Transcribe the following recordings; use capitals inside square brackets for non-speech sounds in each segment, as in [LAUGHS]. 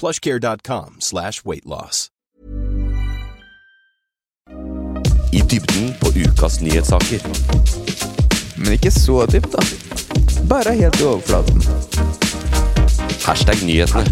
plushcare.com slash weightloss. I dybden på ukas nyhetssaker. Men ikke så dypt, da. Bare helt i overflaten. Hashtag nyhetene.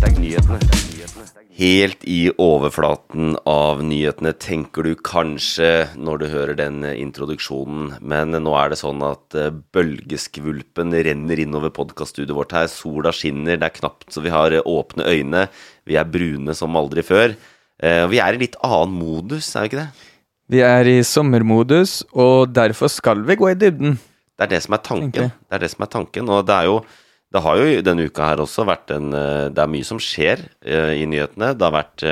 Helt i overflaten av nyhetene, tenker du kanskje når du hører den introduksjonen. Men nå er det sånn at eh, bølgeskvulpen renner innover podkaststudioet vårt her. Sola skinner, det er knapt så vi har åpne øyne. Vi er brune som aldri før. Eh, Vi er i litt annen modus, er vi ikke det? Vi er i sommermodus, og derfor skal vi gå i dybden. Det er det som er tanken. Det er det som er tanken. Og det er jo Det har jo denne uka her også vært en eh, Det er mye som skjer eh, i nyhetene. Det har vært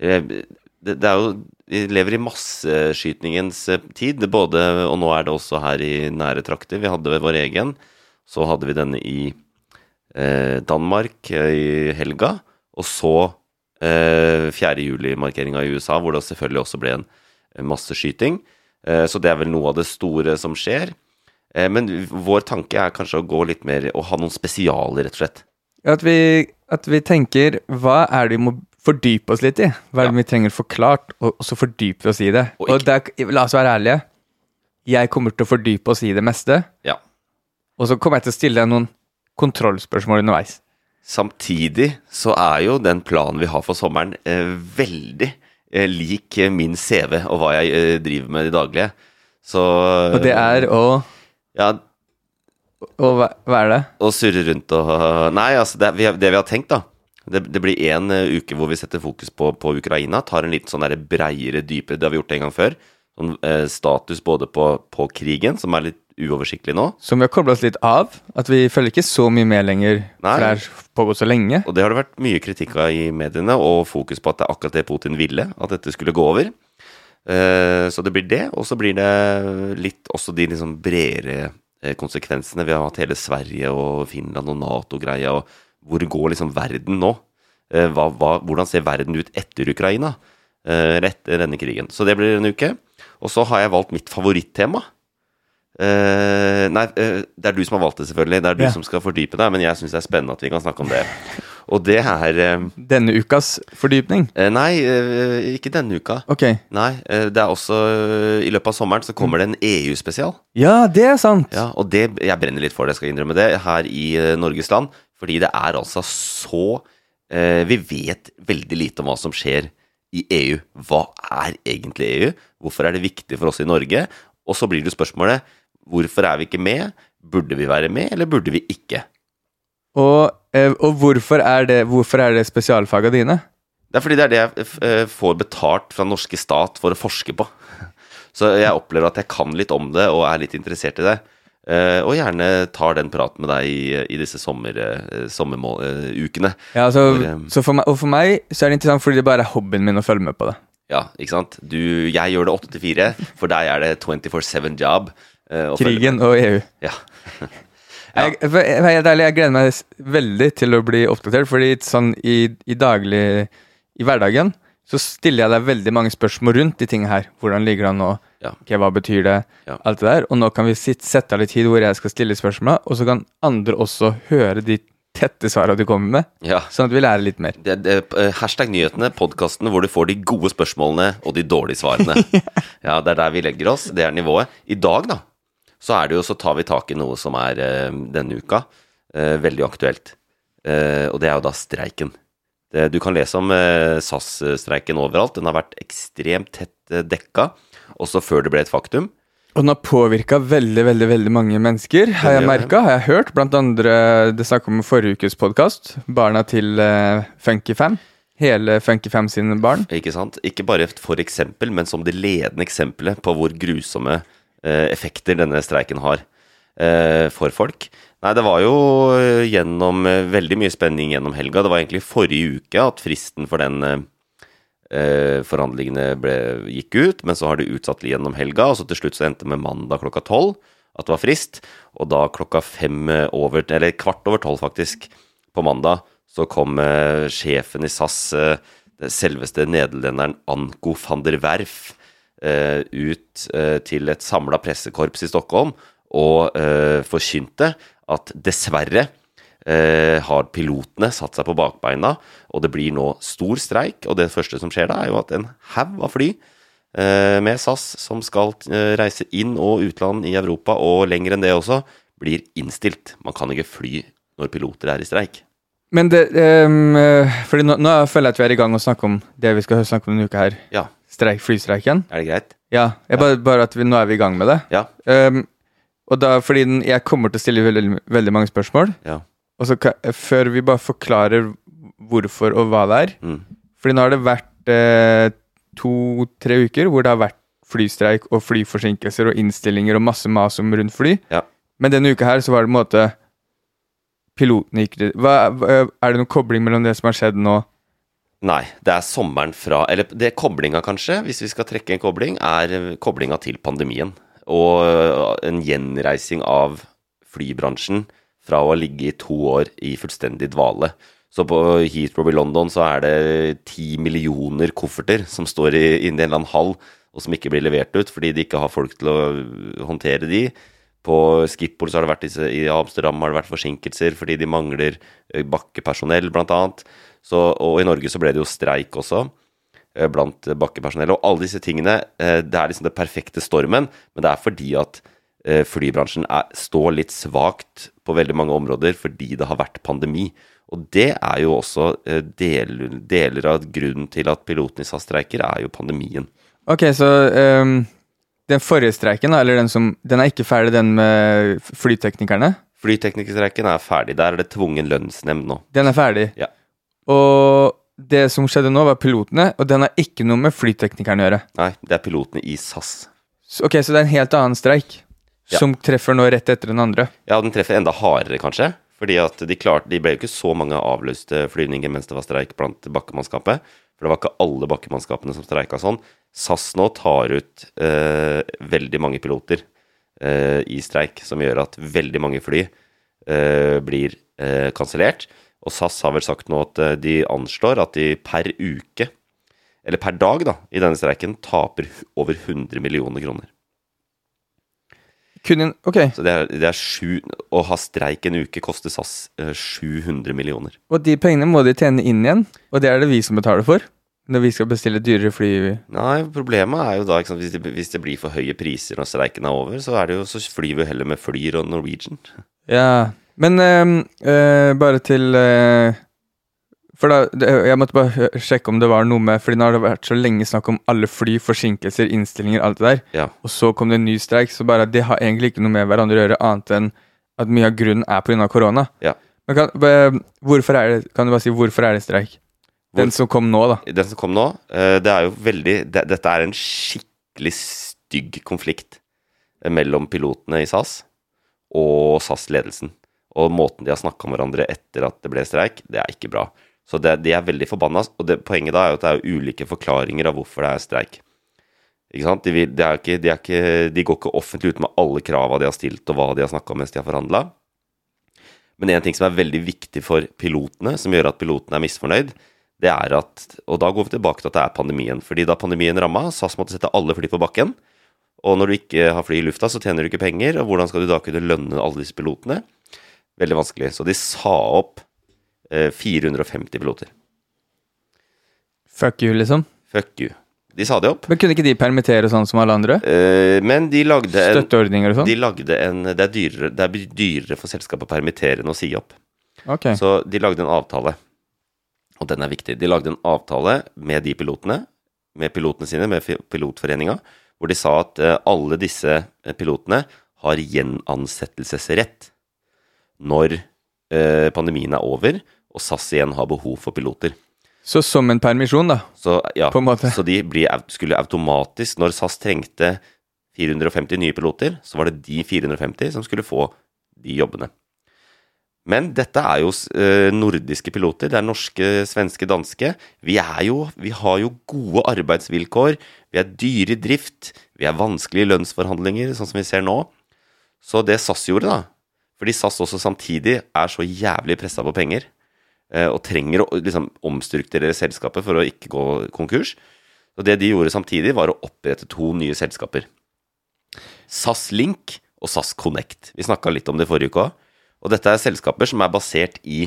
det, er jo Vi lever i masseskytningens tid, både Og nå er det også her i nære trakter. Vi hadde vår egen. Så hadde vi denne i Danmark i helga. Og så eh, 4. juli-markeringa i USA, hvor det selvfølgelig også ble en en masseskyting. Eh, Så det er vel noe av det store som skjer. Eh, Men vår tanke er kanskje å gå litt mer og ha noen spesialer, rett og slett. At vi, at vi tenker hva er det vi må fordype oss litt i? Hva er det Ja. vi trenger forklart, og, og så fordyper vi oss i det. Og Og, der, er, la oss være ærlige. Jeg kommer til å fordype oss i det meste, Ja. og så kommer jeg til å stille deg noen kontrollspørsmål underveis. Samtidig så er jo den planen vi har for sommeren, eh, veldig eh, lik eh, min CV og hva jeg eh, driver med i daglige. Så Og det er å Ja, Og hva, hva er det? å surre rundt og Nei, altså, det, vi, det vi har tenkt, da det, det blir én uke hvor vi setter fokus på, på Ukraina. Tar en litt sånn der breiere, dypere Det har vi gjort en gang før. Sånn eh, status både på, på krigen, som er litt uoversiktlig nå, Som vi har kobla oss litt av. At vi følger ikke så mye med lenger, Nei. for det har pågått så lenge. Og det har det vært mye kritikk av i mediene, og fokus på at det er akkurat det Putin ville, at dette skulle gå over. Eh, så det blir det, og så blir det litt også de liksom bredere eh, konsekvensene. Vi har hatt hele Sverige og Finland og Nato-greia, og hvor går liksom verden nå? Eh, hva, hva, hvordan ser verden ut etter Ukraina? rett eller denne krigen? Så det blir en uke. Og så har jeg valgt mitt favorittema. Eh, nei, uh, det er du som har valgt det, selvfølgelig. Det er du Ja. som skal fordype deg, men jeg syns det er spennende at vi kan snakke om det. Og det er uh, Denne ukas fordypning. Nei, ikke denne uka. Ok. Nei, det er også I løpet av sommeren så kommer det en EU-spesial. Ja, det er sant! Ja, og det, jeg brenner litt for det, jeg skal innrømme det, her i Norges land. Fordi det er altså så Vi vet veldig lite om hva som skjer i EU. Hva er egentlig EU? Hvorfor er det viktig for oss i Norge? Og så blir det spørsmålet hvorfor er vi ikke med? Burde vi være med, eller burde vi ikke? Og, eh, og hvorfor er det, hvorfor er det spesialfaga dine? Det er fordi det er det jeg eh, får betalt fra norske stat for å forske på. [LAUGHS] Så jeg opplever at jeg kan litt om det og er litt interessert i det. Eh, Og gjerne tar den praten med deg i, i disse sommer, sommerukene. Ja, altså, for meg, og for meg så er det interessant fordi det bare er hobbyen min å følge med på det. Ja, ikke sant? Du, jeg gjør det 8 til 4. For deg er det 24-7 job. Eh, Krigen og EU. Ja. [LAUGHS] Jeg, jeg, helt ærlig, jeg gleder meg veldig til å bli oppdatert, fordi sånn i, i daglig I hverdagen så stiller jeg deg veldig mange spørsmål rundt de tingene her. Hvordan ligger det an nå? Ja. Okay, hva betyr det? Ja. Alt det der. Og nå kan vi sitt, sette av litt tid hvor jeg skal stille spørsmål, og så kan andre også høre de tette svarene du kommer med, ja. sånn at vi lærer litt mer. Det, det, eh, hashtag nyhetene, podkastene hvor du får de gode spørsmålene og de dårlige svarene. [LAUGHS] ja, det er der vi legger oss. Det er nivået. I dag, da, så er det jo så tar vi tak i noe som er eh, denne uka eh, veldig aktuelt. Eh, og det er jo da streiken. det, du kan lese om SAS-streiken overalt. Den har vært ekstremt tett dekka, også før det ble et faktum. Og den har påvirka veldig veldig, veldig mange mennesker, har jeg merka. Har jeg hørt. Blant andre Det snakk om forrige ukes podkast. Barna til uh, Funkyfam. Hele Funkyfam sine barn. Ikke sant? Ikke bare for eksempel, men som det ledende eksempelet på hvor grusomme effekter denne streiken har eh, for folk. Nei, det var jo eh, gjennom eh, veldig mye spenning gjennom helga. Det var egentlig forrige uke at fristen for den eh, eh, forhandlingene ble, gikk ut, men så har det utsatt gjennom helga, og så til slutt så endte det med mandag klokka tolv at det var frist, og da klokka fem eh, over, eller kvart over tolv faktisk, på mandag, så kom eh, sjefen i SAS, eh, selveste nederlenderen Anko van der Werf, eh, ut eh, til et samla pressekorps i Stockholm og eh, forkynte at dessverre eh, har pilotene satt seg på bakbeina, og det blir nå stor streik. Og det første som skjer da, er jo at en haug av fly eh, med SAS som skal eh, reise inn og utland i Europa, og lenger enn det også, blir innstilt. Man kan ikke fly når piloter er i streik. Men det um, Fordi nå, nå føler jeg at vi er i gang å snakke om det vi skal snakke om denne uka her. Ja, Streik, flystreiken. er det greit? Ja, jeg bare, bare at vi, nå er vi i gang med det. Ja. Um, og da, fordi den, jeg kommer til å stille veldig, veldig mange spørsmål. Ja. Og så før vi bare forklarer hvorfor og hva det er. Mm. Fordi nå har det vært eh, to-tre uker hvor det har vært flystreik og flyforsinkelser og innstillinger og masse mas om rundt fly. Ja. Men denne uka her så var det en måte Pilotene gikk hva, hva, Er det noen kobling mellom det som har skjedd nå? Nei, det er sommeren fra Eller det koblinga, kanskje, hvis vi skal trekke en kobling, er koblinga til pandemien. Og øh, en gjenreising av flybransjen fra å ligge i to år i fullstendig dvale. Så på Heathrow i London så er det ti millioner kofferter som står i, en eller annen hall, og som ikke blir levert ut fordi de ikke har folk til å håndtere de. På Schiphol har det vært disse, i Amsterdam har det vært forsinkelser fordi de mangler eh, bakkepersonell, blant. Så, og i Norge så ble det jo streik også eh, blant bakkepersonell. Og alle disse tingene, eh, det er liksom det perfekte stormen, men det er fordi at flybransjen er, står litt svakt på veldig mange områder fordi det har vært pandemi. Og det er jo også del, deler, av grunnen til at pilotene i SAS streiker, er jo pandemien. Ok, så ehm, den forrige streiken, eller den som Den er ikke ferdig, den med flyteknikerne? Flyteknikerstreiken er ferdig. Der er det tvungen lønnsnemnd nå. Den er ferdig. Ja. Og det som skjedde nå, var pilotene, og den har ikke noe med flyteknikerne å gjøre. Nei, det er pilotene i SAS. Så, ok, så det er en helt annen streik, Ja. som treffer nå rett etter den andre. Ja, den treffer enda hardere, kanskje. Fordi at de klarte De ble jo ikke så mange avlyste flyvninger mens det var streik blant bakkemannskapet. For det var ikke alle bakkemannskapene som streika sånn. SAS nå tar ut eh, veldig mange piloter eh, i streik, som gjør at veldig mange fly eh, blir eh, kansellert. Og SAS har vel sagt nå at eh, de anslår at de per uke, eller per dag, da, i denne streiken taper over 100 millioner kroner. Kun en, ok, Så det er, det er sju Å ha streik en uke koster SAS eh, 700 millioner. Og de pengene må de tjene inn igjen, og det er det vi som betaler for. Når vi skal bestille dyrere fly. Nei, problemet er jo da ikke sant, hvis, det, hvis det blir for høye priser når streiken er over, så, er det jo, så flyr vi heller med Flyr og Norwegian. Ja, men ehm, øh, bare til eh, For da, det, jeg måtte bare sjekke om det var noe med Fordi nå har det vært så lenge snakk om alle fly, forsinkelser, innstillinger, alt det der. Ja. Og så kom det en ny streik, så bare det har egentlig ikke noe med hverandre å gjøre, annet enn at mye av grunnen er pga. korona. Ja. Men kan, hvorfor er det, kan du bare si hvorfor er det streik? Den som kom nå, da. Den som kom nå, eh, det er jo veldig det, Dette er en skikkelig stygg konflikt eh, mellom pilotene i SAS og SAS-ledelsen. Og måten de har snakka om hverandre etter at det ble streik, det er ikke bra. Så det, de er veldig forbanna. Og det, poenget da er jo at det er ulike forklaringer av hvorfor det er streik. Ikke sant? De, vil, de, ikke, de, ikke, de går ikke offentlig ut med alle krava de har stilt, og hva de har snakka om mens de har forhandla. Men en ting som er veldig viktig for pilotene, som gjør at pilotene er misfornøyd, det er at Og da går vi tilbake til at det er pandemien. Fordi da pandemien ramma, SAS måtte sette alle fly på bakken. Og når du ikke har fly i lufta, så tjener du ikke penger. Og hvordan skal du da kunne lønne alle disse pilotene? Veldig vanskelig. Så de sa opp 450 piloter. Fuck you, liksom. Fuck you. De sa det opp. Men kunne ikke de permittere sånn som alle andre? Eh, men de lagde en, Støtteordninger og sånn? de lagde en det, er dyrere, det er dyrere for selskapet å permittere enn å si opp. Okay. Så de lagde en avtale og den er viktig. De lagde en avtale med de pilotene, med pilotene sine, med pilotforeninga, hvor de sa at eh, alle disse eh, pilotene har gjenansettelsesrett når eh, pandemien er over og SAS igjen har behov for piloter. Så som en permisjon, da. Så, ja, På en måte. så de blir, skulle automatisk, når SAS trengte 450 nye piloter, så var det de 450 som skulle få de jobbene. Men dette er jo eh, nordiske piloter. Det er norske, svenske, danske. Vi, er jo, vi har jo gode arbeidsvilkår. Vi er dyre i drift. Vi er vanskelige lønnsforhandlinger, sånn som vi ser nå. Så det SAS gjorde, da Fordi SAS også samtidig er så jævlig pressa på penger eh, og trenger å liksom, omstrukturere selskapet for å ikke gå konkurs. Og det de gjorde samtidig, var å opprette to nye selskaper. SAS Link og SAS Connect. Vi snakka litt om det forrige uke òg. Og dette er selskaper som er basert i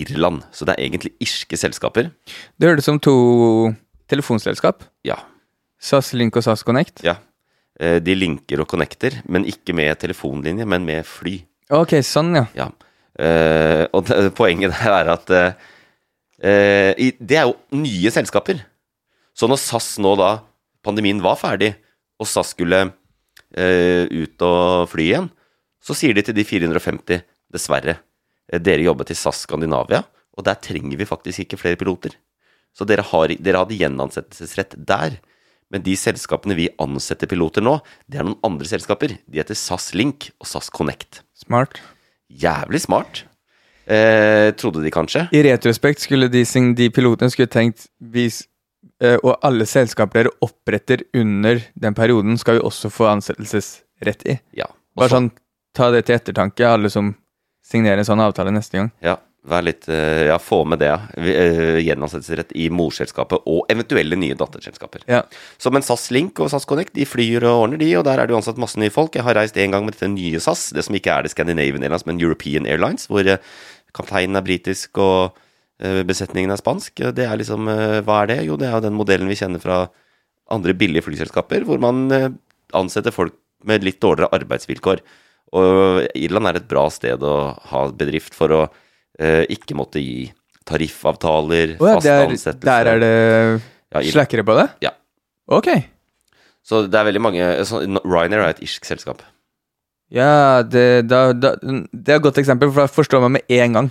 Irland. Så det er egentlig irske selskaper. Det hørtes som to telefonselskap. Ja. SAS Link og SAS Connect. ja. Eh, De linker og connecter, men ikke med telefonlinje, men med fly. Ok, sånn, ja. Ja. Eh, og det, poenget der er at eh, i- Det er jo nye selskaper. Så når SAS nå da Pandemien var ferdig, og SAS skulle eh, ut og fly igjen, så sier de til de 450 Dessverre, eh, dere jobber til SAS Skandinavia, og der trenger vi faktisk ikke flere piloter. Så dere, har, dere hadde gjenansettelsesrett der. Men de selskapene vi ansetter piloter nå, det er noen andre selskaper. De heter SAS Link og SAS Connect. Smart. Jævlig smart. Eh, trodde de kanskje. I retrospekt skulle de, de pilotene skulle tenkt hvis, eh, Og alle selskaper dere oppretter under den perioden, skal vi også få ansettelsesrett i. Ja. Også, Bare sånn, ta det til ettertanke, alle som signerer en sånn avtale neste gang. Ja, vær litt eh, Ja, få med det, eh, Gjenansettelsesrett i morselskapet og eventuelle nye datterselskaper. Ja. Så men SAS Link og SAS Connect de flyr og ordner, de, og der er det ansatt masse nye folk. Jeg har reist en gang med dette nye SAS, det som ikke er det Scandinavian Airlines, men European Airlines, hvor eh, kapteinen er britisk og besetningen er spansk. Det er liksom Hva er det? Jo, det er jo den modellen vi kjenner fra andre billige flyselskaper, hvor man ansetter folk med litt dårligere arbeidsvilkår. Og Irland er et bra sted å ha bedrift for å ikke måtte gi tariffavtaler, oh, ja, fast det er, ansettelse. der er det Ja, slackere på det? Ja. Ok. Så det er veldig mange så Ryanair er et irsk selskap. Ja, det, da, da, det er et godt eksempel, for da forstår man med en gang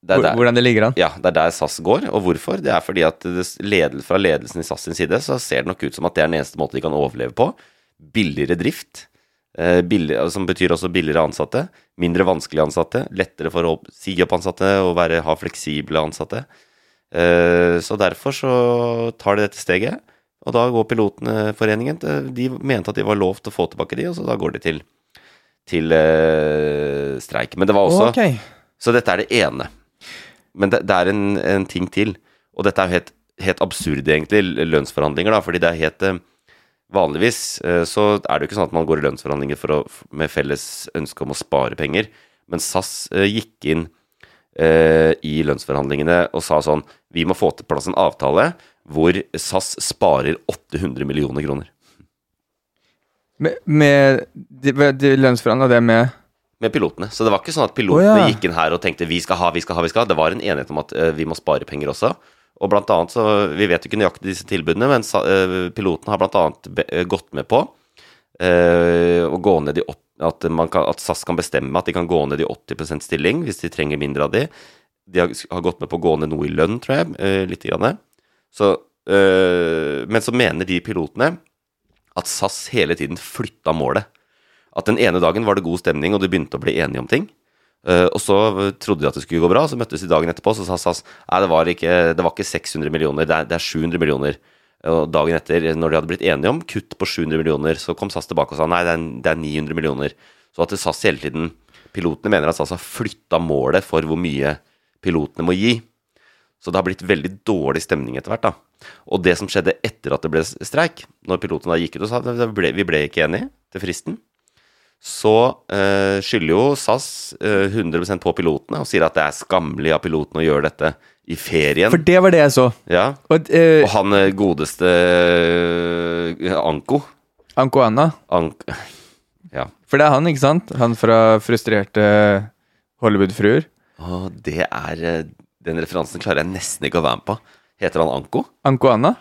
Det er der, hvordan det ligger an. ja, det er der SAS går. Og hvorfor? Det er fordi at det, ledel, fra ledelsen i SAS sin side så ser det nok ut som at det er den eneste måten de kan overleve på. Billigere drift, eh, billig, som betyr også billigere ansatte. Mindre vanskelige ansatte. Lettere for å si opp ansatte og være, ha fleksible ansatte. Eh, så derfor så tar de dette steget. Og da går Pilotforeningen De mente at de var lovt å få tilbake de, og så da går de til, til eh, streik. Men det var også okay. Så dette er det ene. Men det, det er en, en ting til, og dette er jo helt, helt absurd, egentlig, lønnsforhandlinger, da, fordi det er helt eh, Vanligvis eh, så er det jo ikke sånn at man går i lønnsforhandlinger for å, med felles ønske om å spare penger, men SAS eh, gikk inn eh, i lønnsforhandlingene og sa sånn Vi må få til plass en avtale hvor SAS sparer 800 millioner kroner. Med, med de, de lønnsforhandla det med med pilotene. Så det var ikke sånn at pilotene oh, ja. gikk inn her og tenkte vi skal ha, vi skal ha, vi skal ha. Det var en enighet om at eh, vi må spare penger også. Og blant annet så, Vi vet jo ikke nøyaktig disse tilbudene, men eh, piloten har annet eh, gått med på uh, å gå ned i 80, at, kan, at SAS kan bestemme at de kan gå ned i 80% stilling hvis de trenger mindre av de. De har, har gått med på å gå ned noe i lønn, tror jeg, Uh, litt. Grann. Så, uh, men så mener de pilotene at SAS hele tiden flytta målet. At den ene dagen var det god stemning, og de begynte å bli enige om ting. Eh, og så trodde de at det skulle gå bra, så møttes de dagen etterpå, så sa SAS nei, det var ikke, det var ikke 600 millioner, det er, det er 700 millioner. Og dagen etter, når de hadde blitt enige om kutt på 700 millioner, så kom SAS tilbake og sa nei, det er, det er 900 millioner. Så at SAS hele tiden Pilotene mener at SAS har flytta målet for hvor mye pilotene må gi. Så det har blitt veldig dårlig stemning etter hvert. da. Og det som skjedde etter at det ble streik, når pilotene da gikk ut og sa vi vi ble ikke enige til fristen, så eh, skylder jo SAS eh, 100% på pilotene og sier at det er skammelig av pilotene å gjøre dette i ferien. For det var det jeg så. Ja. Og eh, Og han eh, godeste eh, Anko Anko Anna. Ank Ja. For det er han, ikke sant? Han fra frustrerte Hollywood-fruer. Å, det er eh, Den referansen klarer jeg nesten ikke å være med på. Heter han Anko? Anko Anna?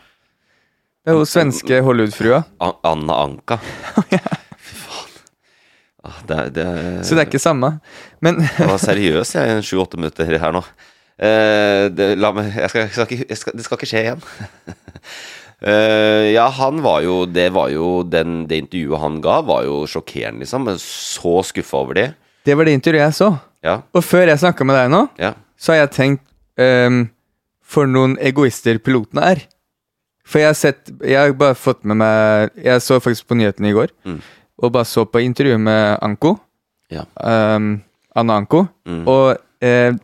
Det er jo svenske Hollywood-frua. Anna Anka. [LAUGHS] Ah, det, er- det, er- Så det er ikke samme. Men Jeg var seriøs jeg, i sju-åtte minutter her nå. Eh, det, meg, jeg skal, jeg skal ikke, jeg skal, det skal ikke skje igjen. uh, [LAUGHS] ja, han var jo Det var jo den, Det intervjuet han ga, var jo sjokkerende, liksom. Men Så skuffa over det. det var det intervjuet jeg så. Ja. Og før jeg snakka med deg nå, ja. så har jeg tenkt um, For noen egoister pilotene er. For jeg har sett Jeg har bare fått med meg Jeg så faktisk på nyhetene i går, Mm. Og bare så på intervjuet med Anko. Ja. Um, Anna Anko. Mm. Og eh,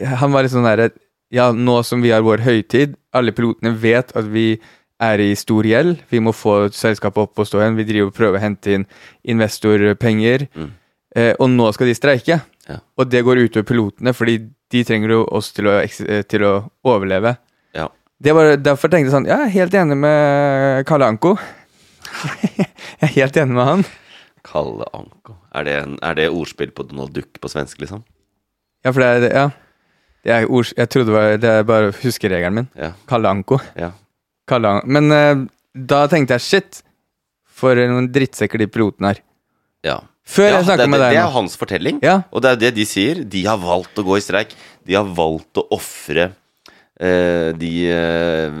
han var litt sånn derre Ja, nå som vi har vår høytid, alle pilotene vet at vi er i stor gjeld. Vi må få selskapet opp og stå igjen. Vi driver og prøver å hente inn investorpenger. Mm. Eh, og nå skal de streike. Ja. Og det går utover pilotene, fordi de trenger jo oss til å, eh, til å overleve. ja. Det var, derfor tenkte jeg sånn Ja, jeg er helt enig med Kalle Anko. [LAUGHS] jeg er helt enig med han. Kalle Anko. Er det, en, er det ordspill på Donald Duck på svensk, liksom? Ja, for det er ja. Det er ord, jeg trodde det var Det er bare huskeregelen min. Ja. Kalle Anko. ja. Kalle Anko. Men uh, da tenkte jeg shit, for noen drittsekker de pilotene er. ja. Før ja, jeg snakka med deg det er hans fortelling, Ja. og det er det de sier. De har valgt å gå i streik. De har valgt å ofre uh, de eh,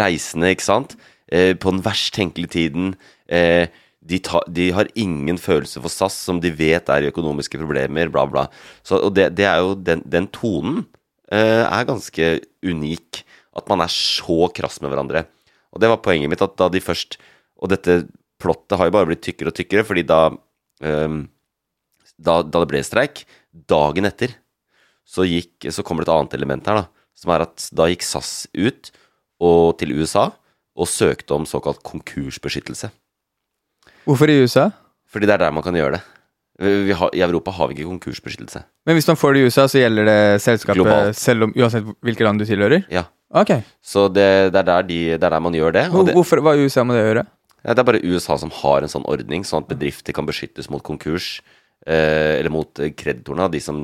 reisende, ikke sant, på den verst tenkelige tiden. Eh, de, ta, de har ingen følelse for SAS, som de vet er i økonomiske problemer, bla, bla. Så, og det, det er jo den, den tonen eh, er ganske unik. At man er så krass med hverandre. Og det var poenget mitt, at da de først Og dette plottet har jo bare blitt tykkere og tykkere, fordi da ehm, da, da det ble streik, dagen etter, så, gikk, så kommer det et annet element her, da. Som er at da gikk SAS ut og, til USA og søkte om såkalt konkursbeskyttelse. Hvorfor i USA? Fordi det er der man kan gjøre det. Vi har, I Europa har vi ikke konkursbeskyttelse. Men hvis man får det i USA, så gjelder det selskapet Globalt. selv om, uansett hvilket land du tilhører? Ja. Ok. Så det, det, er der de, det er der man gjør det. Det, Hvorfor, hva USA med det å gjøre? ja, det er bare USA som har en sånn ordning, sånn at bedrifter kan beskyttes mot konkurs. Eh, eller mot eh, kreditorene, de som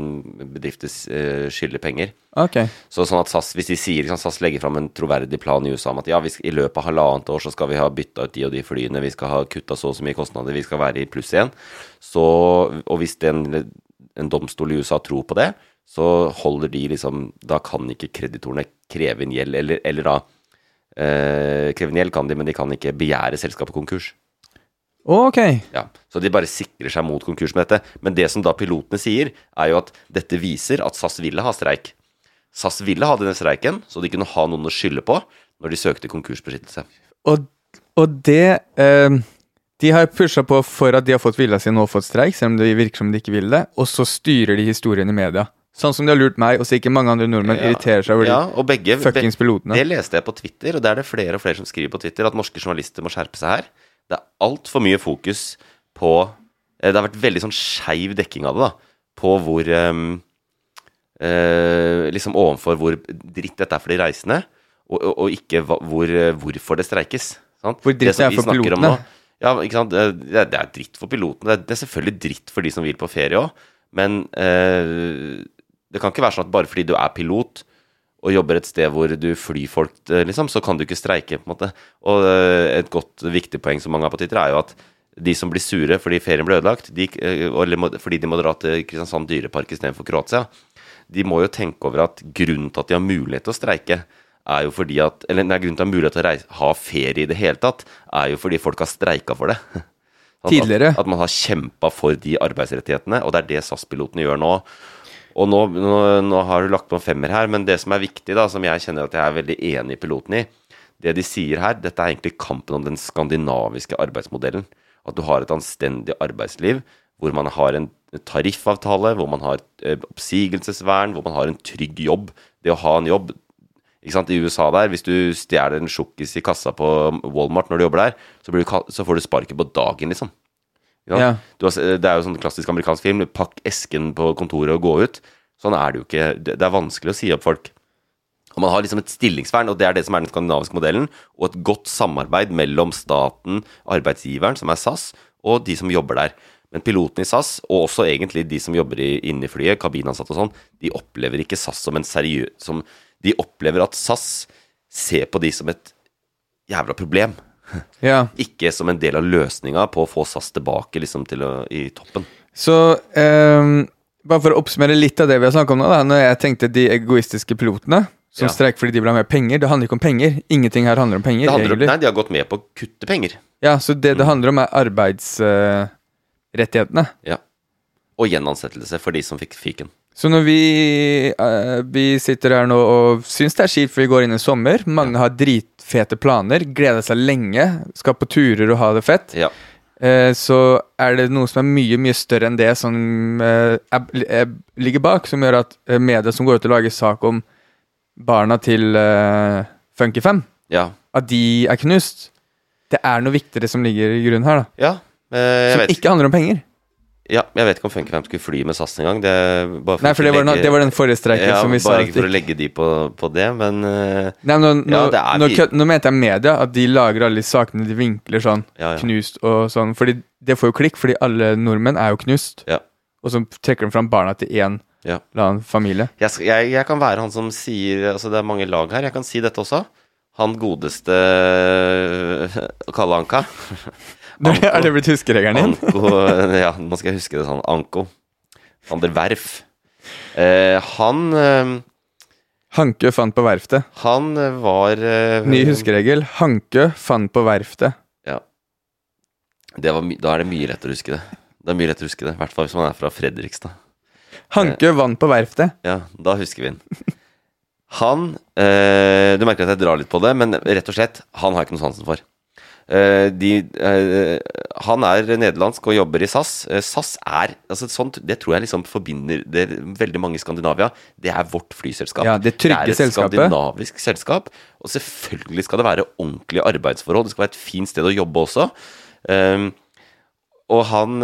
bedrifter eh, skylder penger. Okay. Så sånn at SAS, hvis de sier, liksom, SAS legger fram en troverdig plan i USA om at ja, vi skal, i løpet av halvannet år så skal vi ha bytta ut de og de flyene, vi skal ha kutta så og så mye kostnader, vi skal være i pluss igjen. Så, og hvis den, en domstol i USA tror på det, så holder de liksom Da kan ikke kreditorene kreve inn gjeld, eller, eller da eh, Kreve inn gjeld kan de, men de kan ikke begjære selskapet konkurs. Ok. Ja, Så de bare sikrer seg mot konkurs med dette. Men det som da pilotene sier, er jo at dette viser at SAS ville ha streik. SAS ville ha denne streiken, så de kunne ha noen å skylde på når de søkte konkursbeskyttelse. Og, og det eh, De har pusha på for at de har fått vilja si nå og fått streik, selv om det virker som de ikke vil det, og så styrer de historien i media. Sånn som de har lurt meg, og så ikke mange andre nordmenn Ja. irriterer seg over Ja, de og begge fuckings pilotene. Det leste jeg på Twitter, og det er det flere og flere som skriver på Twitter, at norske journalister må skjerpe seg her. Det er altfor mye fokus på eh, Det har vært veldig sånn skeiv dekking av det, da. På hvor um, uh, Liksom ovenfor hvor dritt dette er for de reisende, og, og, og ikke hvor, eh, hvorfor det streikes. Sant? Hvor dritt det er for pilotene. nå- Ja, ikke sant. Det, det er- dritt for pilotene. Det er, det er selvfølgelig dritt for de som vil på ferie òg, men uh, det kan ikke være sånn at bare fordi du er pilot og jobber et sted hvor du flyr folk, eh, liksom, så kan du ikke streike, på en måte. Og eh, et godt, viktig poeng som mange har på Twitter, er jo at de som blir sure fordi ferien ble ødelagt, de, eh, eller fordi de må dra til Kristiansand dyrepark istedenfor Kroatia, de må jo tenke over at grunnen til at de har mulighet til å streike, er jo fordi at Eller nei, grunnen til at de har mulighet til å reise, ha ferie i det hele tatt, er jo fordi folk har streika for det. [LAUGHS] At- Tidligere. At, at man har kjempa for de arbeidsrettighetene, og det er det SAS-pilotene gjør nå. Og nå, nå, nå har du lagt på en femmer her, men det som er viktig, da, som jeg kjenner at jeg er veldig enig i piloten i, det de sier her, dette er egentlig kampen om den skandinaviske arbeidsmodellen. At du har et anstendig arbeidsliv hvor man har en tariffavtale, hvor man har eh, oppsigelsesvern, hvor man har en trygg jobb. Det å ha en jobb ikke sant, I USA der, hvis du stjeler en sjokkis i kassa på Walmart når du jobber der, så, du, så får du sparket på dagen, liksom. Ja. Du har, det er jo sånn klassisk amerikansk film. Pakk esken på kontoret og gå ut. Sånn er det jo ikke. Det, det er vanskelig å si opp folk. Og Man har liksom et stillingsvern, og det er det som er den skandinaviske modellen. Og et godt samarbeid mellom staten, arbeidsgiveren, som er SAS, og de som jobber der. Men pilotene i SAS, og også egentlig de som jobber i, inne i flyet, kabinansatte og sånn, de opplever ikke SAS som en seriøs De opplever at SAS ser på de som et jævla problem. [LAUGHS] Ja. Ikke som en del av løsninga på å få SAS tilbake liksom, til å, i toppen. Så um, bare for å oppsummere litt av det vi har snakket om nå, da, når jeg tenkte de egoistiske pilotene som Ja. streik fordi de vil ha mer penger, det handler ikke om penger. Ingenting her handler om penger, Det handler om, nei, de har gått med på å kutte penger. Ja, så det det handler om, er arbeidsrettighetene. Ja. Og gjenansettelse for de som fikk fiken. Så når vi, uh, vi sitter her nå og syns det er kjipt for vi går inn i sommer, mange har dritfete planer, gleder seg lenge, skal på turer og ha det fett, Ja. eh, så er det noe som er mye, mye større enn det som eh, er, er, ligger bak, som gjør at eh, media som går ut og lager sak om barna til uh, Funky5, Ja. at de er knust. Det er noe viktigere som ligger i grunnen her, da. ja. eh, Som vet, ikke handler om penger. Ja jeg vet ikke om Funkyfam skulle fly med SAS engang. Det, Nei, for det var, legge- det var den forrige streiken ja, som vi sa. Bare ikke for å legge de på, på det, men eh, Nei, men nå, nå, Ja, det er nå, nå mente jeg media, at de lager alle de sakene de vinkler sånn, Ja, knust og sånn. Fordi det får jo klikk, fordi alle nordmenn er jo knust. Ja. Og så trekker de fram barna til én eller annen familie. jeg, skal- jeg, jeg kan være han som sier Altså, det er mange lag her. Jeg kan si dette også. Han godeste Kalle Anka. [LAUGHS] [LAUGHS] Anko. er det blitt huskeregelen din? Anko Ja, nå skal jeg huske det sånn. Anko. Van der Werf. Eh, han eh, Hanke fant på verftet. Han var eh, Ny huskeregel. Hanke fant på verftet. Ja. Det var da er det mye lettere å huske det. Det er mye lettere å huske det, i hvert fall hvis man er fra Fredrikstad. Hanke vant på verftet. Ja, da husker vi den. Han eh, Du merker at jeg drar litt på det, men rett og slett, han har jeg ikke noe sansen for. Eh, de, eh, han er nederlandsk og jobber i SAS. Eh, SAS er altså sånt, Det tror jeg liksom forbinder det, veldig mange i Skandinavia. Det er vårt flyselskap. Ja, det det er et selskapet. skandinavisk selskap. Og selvfølgelig skal det være ordentlige arbeidsforhold. Det skal være et fint sted å jobbe også. Um, og han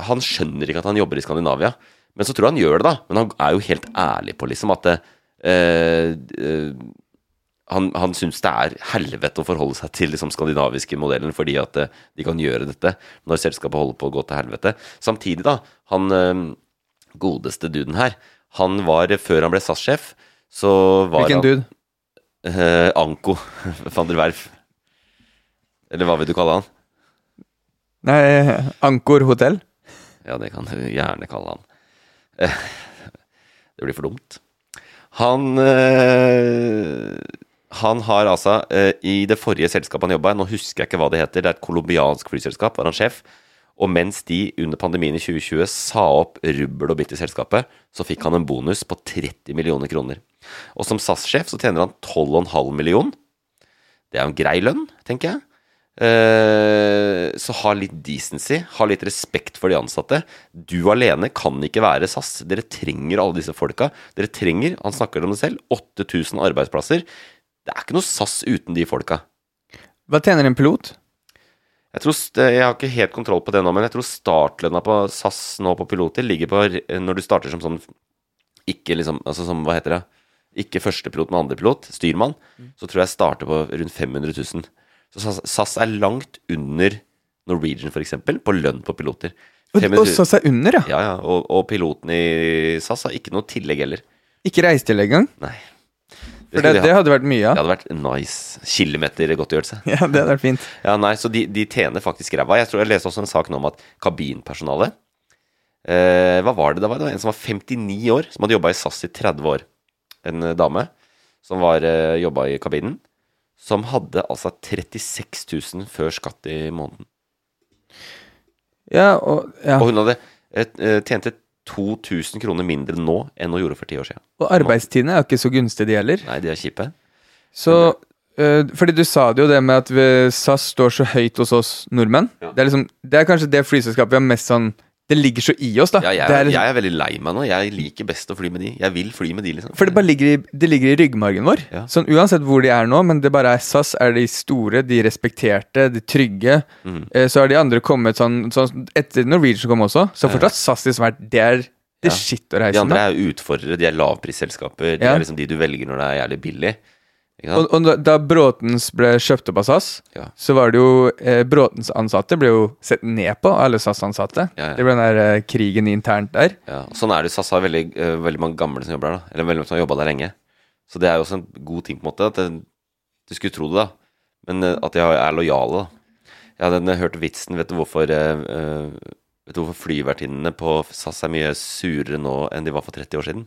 Han skjønner ikke at han jobber i Skandinavia. Men så tror jeg han gjør det, da. Men han er jo helt ærlig på liksom at det, eh, han, han syns det er helvete å forholde seg til liksom skandinaviske modellen fordi at eh, de kan gjøre dette når selskapet holder på å gå til helvete. Samtidig, da. Han eh, godeste duden her, han var Før han ble SAS-sjef, så var Hvilken han dude? Eh, Anko [LAUGHS] van der Werf. Eller hva vil du kalle han? Nei, Ankor hotell. Ja, det kan du gjerne kalle han. Eh, [LAUGHS] Det blir for dumt. Han eh, Han har altså eh, I det forrige selskapet han jobba i, nå husker jeg ikke hva det heter, det er et colombiansk flyselskap, var han sjef. Og mens de under pandemien i 2020 sa opp rubbel og bitt i selskapet, så fikk han en bonus på 30 millioner kroner. Og som SAS-sjef så tjener han 12,5 million. Det er en grei lønn, tenker jeg. Eh, så ha litt decency, ha litt respekt for de ansatte. Du alene kan ikke være SAS. Dere trenger alle disse folka. Dere trenger, han snakker om det selv, 8000 arbeidsplasser. Det er ikke noe SAS uten de folka. Hva tjener en pilot? Jeg, tror, jeg har ikke helt kontroll på det nå, men jeg tror startlønna på SAS nå på piloter ligger på Når du starter som sånn Ikke liksom Altså som, hva heter det? Ikke førstepilot, men andrepilot, styrmann, så tror jeg starter på rundt 500 000. Så SAS, SAS er langt under Norwegian, for eksempel, på lønn på piloter. Og, 500 og SAS er under, ja. Ja, ja, og, og piloten i SAS har ikke noe tillegg heller. Ikke reisetillegg engang. Nei. For det, det hadde vært mye av. Det hadde vært nice. Kilometergodtgjørelse. [LAUGHS] Ja, det hadde vært fint. Ja, nei, så de, de tjener faktisk ræva. Jeg tror jeg leste også en sak nå om at kabinpersonalet eh, Hva var det? Det var, det var en som var 59 år, som hadde jobba i SAS i 30 år. En eh, dame som var eh, jobba i kabinen. Som hadde altså 36 000 før skatt i måneden. Ja, og, ja. Og hun hadde eh, eh, tjente 2000 kroner mindre nå enn hun gjorde for ti år siden. og arbeidstidene er jo ikke så gunstige, de heller. Nei, de er kjipe. Så øh, Fordi du sa det jo det med at vi, SAS står så høyt hos oss nordmenn. Ja. Det, er liksom, det er kanskje det flyselskapet vi har mest sånn Det ligger så i oss, da. Ja, jeg, er liksom, jeg er veldig lei meg nå. Jeg liker best å fly med de. Jeg vil fly med de, liksom. for det bare ligger i, det ligger i ryggmargen vår. Ja. Sånn Uansett hvor de er nå, men det bare er SAS er de store, de respekterte, de trygge. Mm. Eh, så har de andre kommet sånn, sånn Etter Norwegian kom også, så fortsatt SAS liksom vært Det er det Ja. shit å De andre er utfordrere, de er lavprisselskaper. De er liksom de du velger når det er jævlig billig. Og, og da- Bråtens ble kjøpt opp av SAS, Ja. så var det jo eh, Bråtens ansatte ble jo sett ned på, alle SAS-ansatte. Ja, ja. Det ble den der eh, krigen internt der. Ja, og sånn er det. SAS har veldig, uh, veldig mange gamle som jobber der. da Eller veldig mange som har jobba der lenge. Så det er jo også en god ting, på en måte. At det, du skulle tro det, da. Men uh, at de er lojale, da. Jeg hadde hørt vitsen. Vet du hvorfor eh, Vet du hvorfor flyvertinnene på SAS er mye surere nå enn de var for 30 år siden?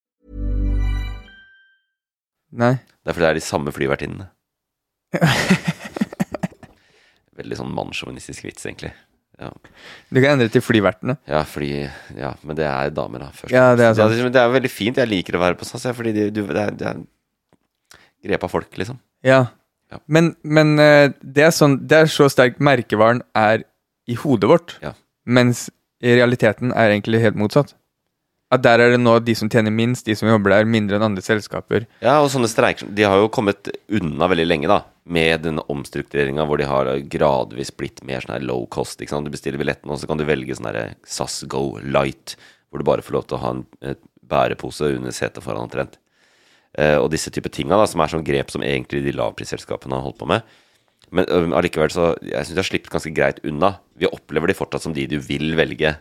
Nei. Det er fordi det er de samme flyvertinnene. [LAUGHS] Veldig sånn mannssjåvinistisk vits, egentlig. Ja. Du kan endre til flyvertene. ja, fordi Ja, men det er damer, da. Først. Ja, det er sant. Det, det er veldig fint. Jeg liker å være på SAS, fordi de, du, det, er, det er grep av folk, liksom. Ja. Ja. Men, men eh, det er sånn Det er så sterkt merkevaren er i hodet vårt, Ja. mens i realiteten er egentlig helt motsatt. At der er det nå de som tjener minst, de som jobber der, mindre enn andre selskaper. Ja, og sånne streiker De har jo kommet unna veldig lenge, da. Med den omstruktureringa hvor de har gradvis blitt mer sånn her low cost. Ikke sant? Du bestiller billetten, og så kan du velge sånn her SAS Go Light, hvor du bare får lov til å ha en bærepose under setet foran omtrent. Eh, og disse type tinga, da, som er sånn grep som egentlig de lavprisselskapene har holdt på med. Men allikevel så Jeg syns de har sluppet ganske greit unna. Vi opplever de fortsatt som de du vil velge.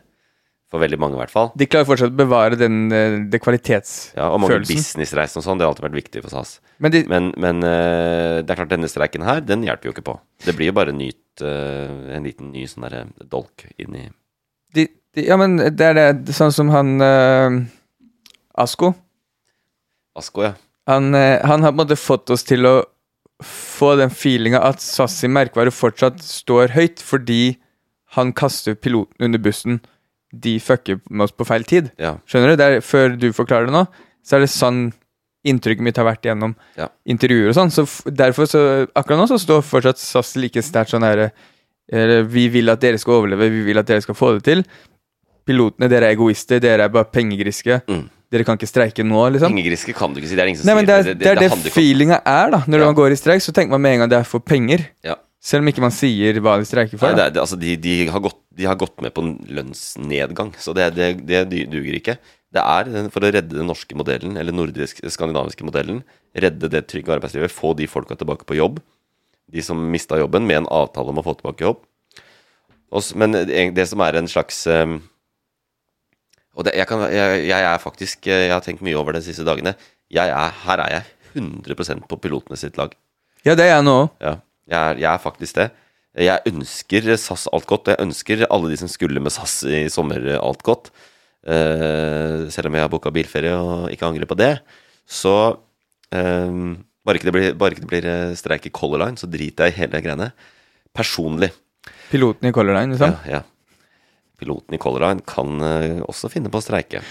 For veldig mange, i hvert fall. De klarer fortsatt å bevare den, eh, kvalitetsfølelsen. Ja, og mange businessreiser og sånn, det har alltid vært viktig for SAS. Men de, Men, men eh, det er klart denne streiken her, den hjelper jo ikke på. Det blir jo bare nyt, eh, en liten ny sånn derre dolk inni de, de, ja, men det er det Sånn som han uh, Asko. Asko, ja. Han, han har på en måte fått oss til å få den feelinga at SAS sin merkevare fortsatt står høyt, fordi han kaster piloten under bussen. De fucker med oss på feil tid. Ja. Skjønner du? Er, før du forklarer det nå, så er det sånn inntrykket mitt har vært gjennom Ja. intervjuer og sånn. Så derfor, så akkurat nå så står fortsatt SAS like sterkt sånn herre eh, Vi vil at dere skal overleve, vi vil at dere skal få det til. Pilotene, dere er egoister, dere er bare pengegriske. Mm. Dere kan ikke streike nå, liksom. Pengegriske kan du ikke si. Det er ingen som Nei, men det sier er det, det, det, det feelinga er, da. Når Ja. man går i streik, så tenker man med en gang det er for penger. Ja. Selv om ikke man sier hva de streiker for. Nei, det det, altså, de, de, har gått, de har gått med på en lønnsnedgang, så det, det, det duger ikke. Det er for å redde den norske modellen, eller nordisk, skandinaviske modellen, redde det trygge arbeidslivet, få de folka tilbake på jobb, de som mista jobben, med en avtale om å få tilbake jobb. Også, men det, som er en slags um, Og det, jeg, kan, jeg, jeg er faktisk eh, Jeg har tenkt mye over det de siste dagene. Er, her er jeg 100% på pilotene sitt lag. Ja, det er jeg nå òg. Ja, jeg er, jeg er faktisk det. Jeg ønsker SAS alt godt. og Jeg ønsker alle de som skulle med SAS i sommer alt godt. Uh, selv om jeg har booka bilferie og ikke angrer på det, så eh, bare, ikke det blir, bare ikke det blir eh, streik i Color Line, så driter jeg i hele greiene. Personlig. Piloten i Color Line, liksom. Ja, ja. Piloten i Color Line kan uh, også finne på å streike.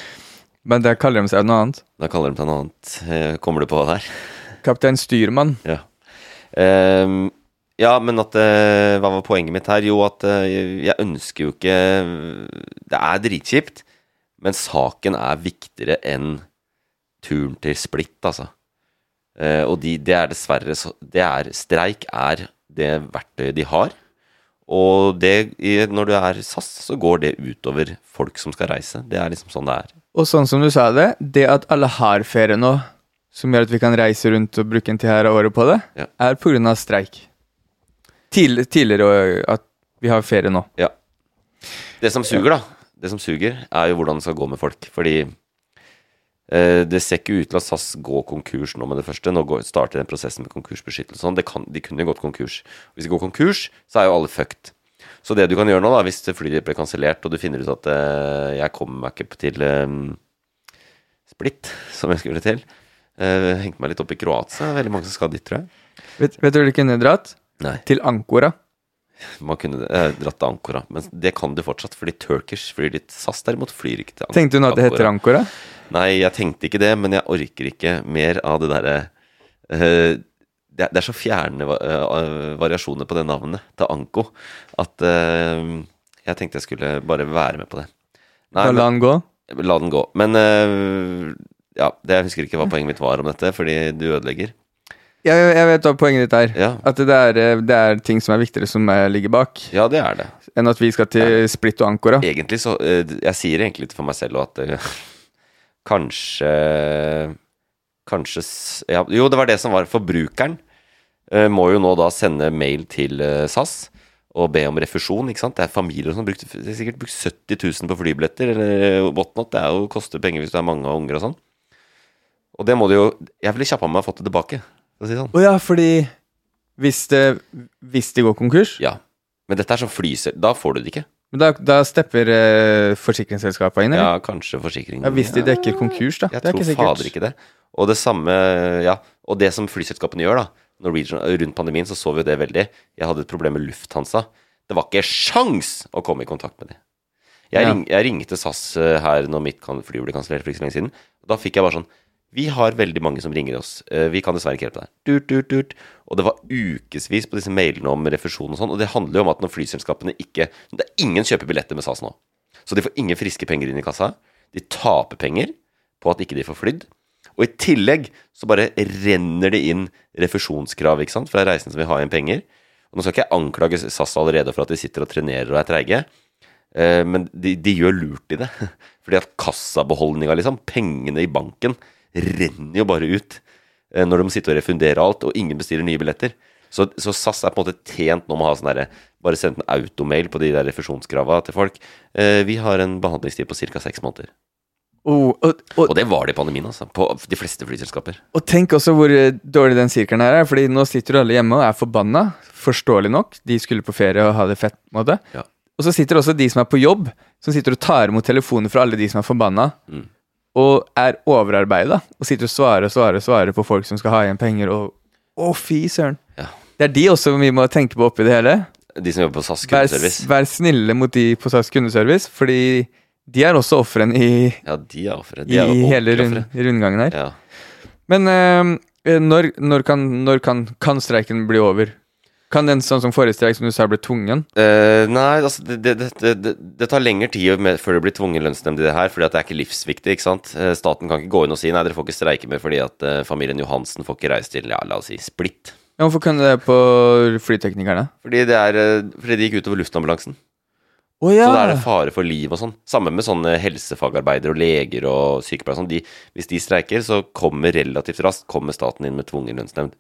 Men der kaller de seg noe annet. Da kaller de seg noe annet. Kommer du på hva det er? Kaptein Styrmann. Ja. Ehm, ja, men at eh, Hva var poenget mitt her? Jo, at eh, jeg ønsker jo ikke Det er dritkjipt, men saken er viktigere enn turen til Splitt, altså. Eh, og de, det er dessverre så det er, Streik er det verktøyet de har. Og det, når du er SAS, så går det utover folk som skal reise. Det er liksom sånn det er. Og sånn som du sa det, det at alle har ferie nå, som gjør at vi kan reise rundt og bruke en tid her av året på det, Ja. er av streik. Tidlig, tidligere øh, at vi har ferie nå. Ja. Det som suger, da, det som suger, er jo hvordan det skal gå med folk. Fordi eh, det ser ikke ut til at SAS går konkurs nå med det første. Nå går, starter den prosessen med konkursbeskyttelse. Sånn. Det kan, de kunne jo gått konkurs. Hvis de går konkurs, så er jo alle fucked. Så det du kan gjøre nå, da, hvis flyet ble kansellert, og du finner ut at eh, jeg kommer meg ikke til eh, Split, som jeg skulle til eh, Hengte meg litt opp i Kroatia. Veldig mange som skal dit, tror jeg. Vet, vet du hvor du kunne dratt? Nei. Til Ankora. Man kunne eh, dratt til Ankora, men det kan du fortsatt, fordi Turkish flyr dit. SAS derimot flyr ikke til Ankora. Tenkte du nå at det heter Ankora? Nei, jeg tenkte ikke det, men jeg orker ikke mer av det derre eh, det, det er så fjerne eh, variasjoner på det navnet, til Anko, at eh, jeg tenkte jeg skulle bare være med på det. Nei, la den gå? la den gå. Men eh, ja, det, jeg husker ikke hva poenget mitt var om dette, fordi du ødelegger. Jeg, jeg vet hva poenget ditt er. Ja, At det er, øh, det er ting som er viktigere som øh, ligger bak, ja det er det. enn at vi skal til Split og Ankora. Egentlig så eh, Jeg sier egentlig litt for meg selv at eh, kanskje Kanskje ja, Jo, det var det som var forbrukeren. eh, må jo nå da sende mail til eh, SAS og be om refusjon. ikke sant? Det er familier som har brukt, er sikkert brukt 70 000 på flybilletter eller whatnot. Det er jo, koster penger hvis du er mange unger og sånn. Og det må du jo Jeg ville kjappa meg fått det tilbake. Å si det sånn. Å ja, fordi hvis, det, hvis de går konkurs, Ja. Men dette er sånn flyser... Da får du det ikke. men da, da stepper eh, forsikringsselskapet inn, eller? Ja, kanskje forsikring. Ja, hvis de dekker konkurs, da. Jeg det er tror ikke sikkert. fader ikke det. Og det samme, ja. Og det som flyselskapene gjør, da. Norwegian, rundt pandemien så så vi jo det veldig. Jeg hadde et problem med Lufthansa. Det var ikke sjans å komme i kontakt med dem. Jeg, Ja. ring, jeg ringte SAS eh, her når mitt kan- fly ble kansellert for ikke så lenge siden. Og da fikk jeg bare sånn Vi har veldig mange som ringer oss. Eh, Vi kan dessverre ikke hjelpe deg. Durt, durt, durt. Og det var ukevis på disse mailene om refusjon og sånn. Og det handler jo om at når flyselskapene ikke Det er ingen kjøper billetter med SAS nå. Så de får ingen friske penger inn i kassa. De taper penger på at ikke de får flydd. Og i tillegg så bare renner det inn refusjonskrav ikke sant, fra reisende som vil ha igjen penger. Og nå skal ikke jeg anklage SAS allerede for at de sitter og trenerer og er treige, eh, men de, de gjør lurt i det. [LAUGHS] Fordi at kassabeholdninga, liksom, pengene i banken, renner jo bare ut eh, når de må sitte og refundere alt, og ingen bestiller nye billetter. Så, så SAS er på en måte tjent nå med å ha sånn derre Bare sendt en automail på de der refusjonskrava til folk. Eh, vi har en behandlingstid på ca. seks måneder. Oh, og, og, Og det var det i pandemien, altså. På de fleste flyselskaper. og tenk også hvor øh, dårlig den sirkelen her er, Fordi nå sitter jo alle hjemme og er forbanna, forståelig nok. De skulle på ferie og ha det fett. måte. Ja. Og så sitter også de som er på jobb, som sitter og tar imot telefoner fra alle de som er forbanna, Mm. Og er overarbeida, og sitter og svarer og svarer svarer på folk som skal ha igjen penger, og Å, fy søren. Ja. Det er de også vi må tenke på oppi det hele. De som jobber på SAS kundeservice. vær snille mot de på SAS kundeservice, fordi de er også ofrene i, Ja, de er ofre. De er i hele rund, rundgangen her. Ja. Men eh, når, når, kan, når kan, kan streiken bli over? Kan den sånn som forrige streik, som du sa, bli tvungen? Uh, nei, altså det, det, det, det, tar lengre tid før det blir tvungen lønnsnemnd i det her, fordi at det er ikke livsviktig. ikke sant? Eh, staten kan ikke gå inn og si nei, dere får ikke streike mer fordi at uh, familien Johansen får ikke reise til ja, la oss si Splitt. Ja, Hvorfor kunne det på flyteknikerne? Fordi det, er, fordi det gikk utover luftambulansen. Oh, ja! Så da er det fare for liv og sånn. Samme med sånne helsefagarbeidere og leger og sykepleiere. Sånn. De, hvis de streiker, så kommer relativt raskt kommer staten inn med tvungen lønnsnemnd.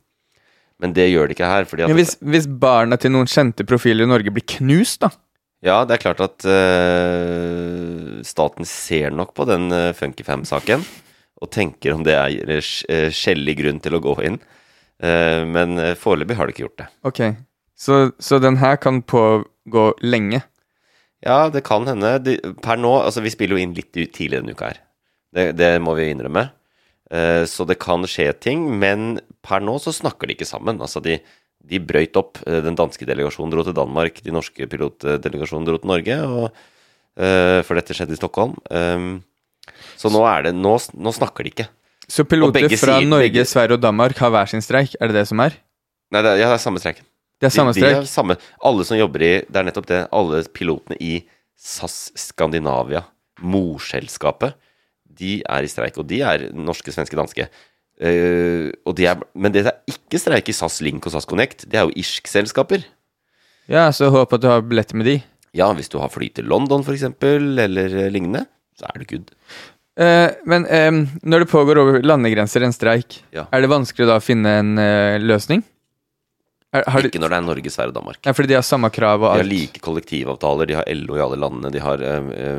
Men det gjør det ikke her. Fordi at Men hvis, hvis barna til noen kjente profiler i Norge blir knust, da? Ja, det er klart at uh, staten ser nok på den uh, Funkyfam-saken og tenker om det er uh, skjellig grunn til å gå inn. Uh, men foreløpig har det ikke gjort det. Ok, så, så den her kan pågå lenge? Ja, det kan hende. De, per nå Altså, vi spiller jo inn litt ut tidlig denne uka her. Det, det må vi innrømme. Eh, så det kan skje ting, men per nå så snakker de ikke sammen. Altså, de, de brøyt opp. Eh, Den danske delegasjonen dro til Danmark, de norske pilotdelegasjonen dro til Norge, og, uh, for dette skjedde i Stockholm. Um, så nå er det Nå, nå snakker de ikke. Så piloter fra sier- Norge, begge- Sverige og Danmark har hver sin streik? Er det det som er? Nei, det er, ja, det er samme streiken. Det er samme De, de streik? samme, alle som jobber i Det er nettopp det. Alle pilotene i SAS Skandinavia, morselskapet, de er i streik. Og de er norske, svenske, danske. Uh, og de er, men det er ikke streik i SAS Link og SAS Connect. Det er jo irsk-selskaper. Ja, så håp at du har billetter med de. Ja, hvis du har fly til London f.eks., eller eh, lignende, så er det good. Uh, men um, når det pågår over landegrenser en streik, Ja. er det vanskelig da å finne en uh, løsning? Er, Ikke når det er Norge, Sverige og Danmark. Ja, fordi de har samme krav og alt. De har like kollektivavtaler, de har LO i alle landene, de har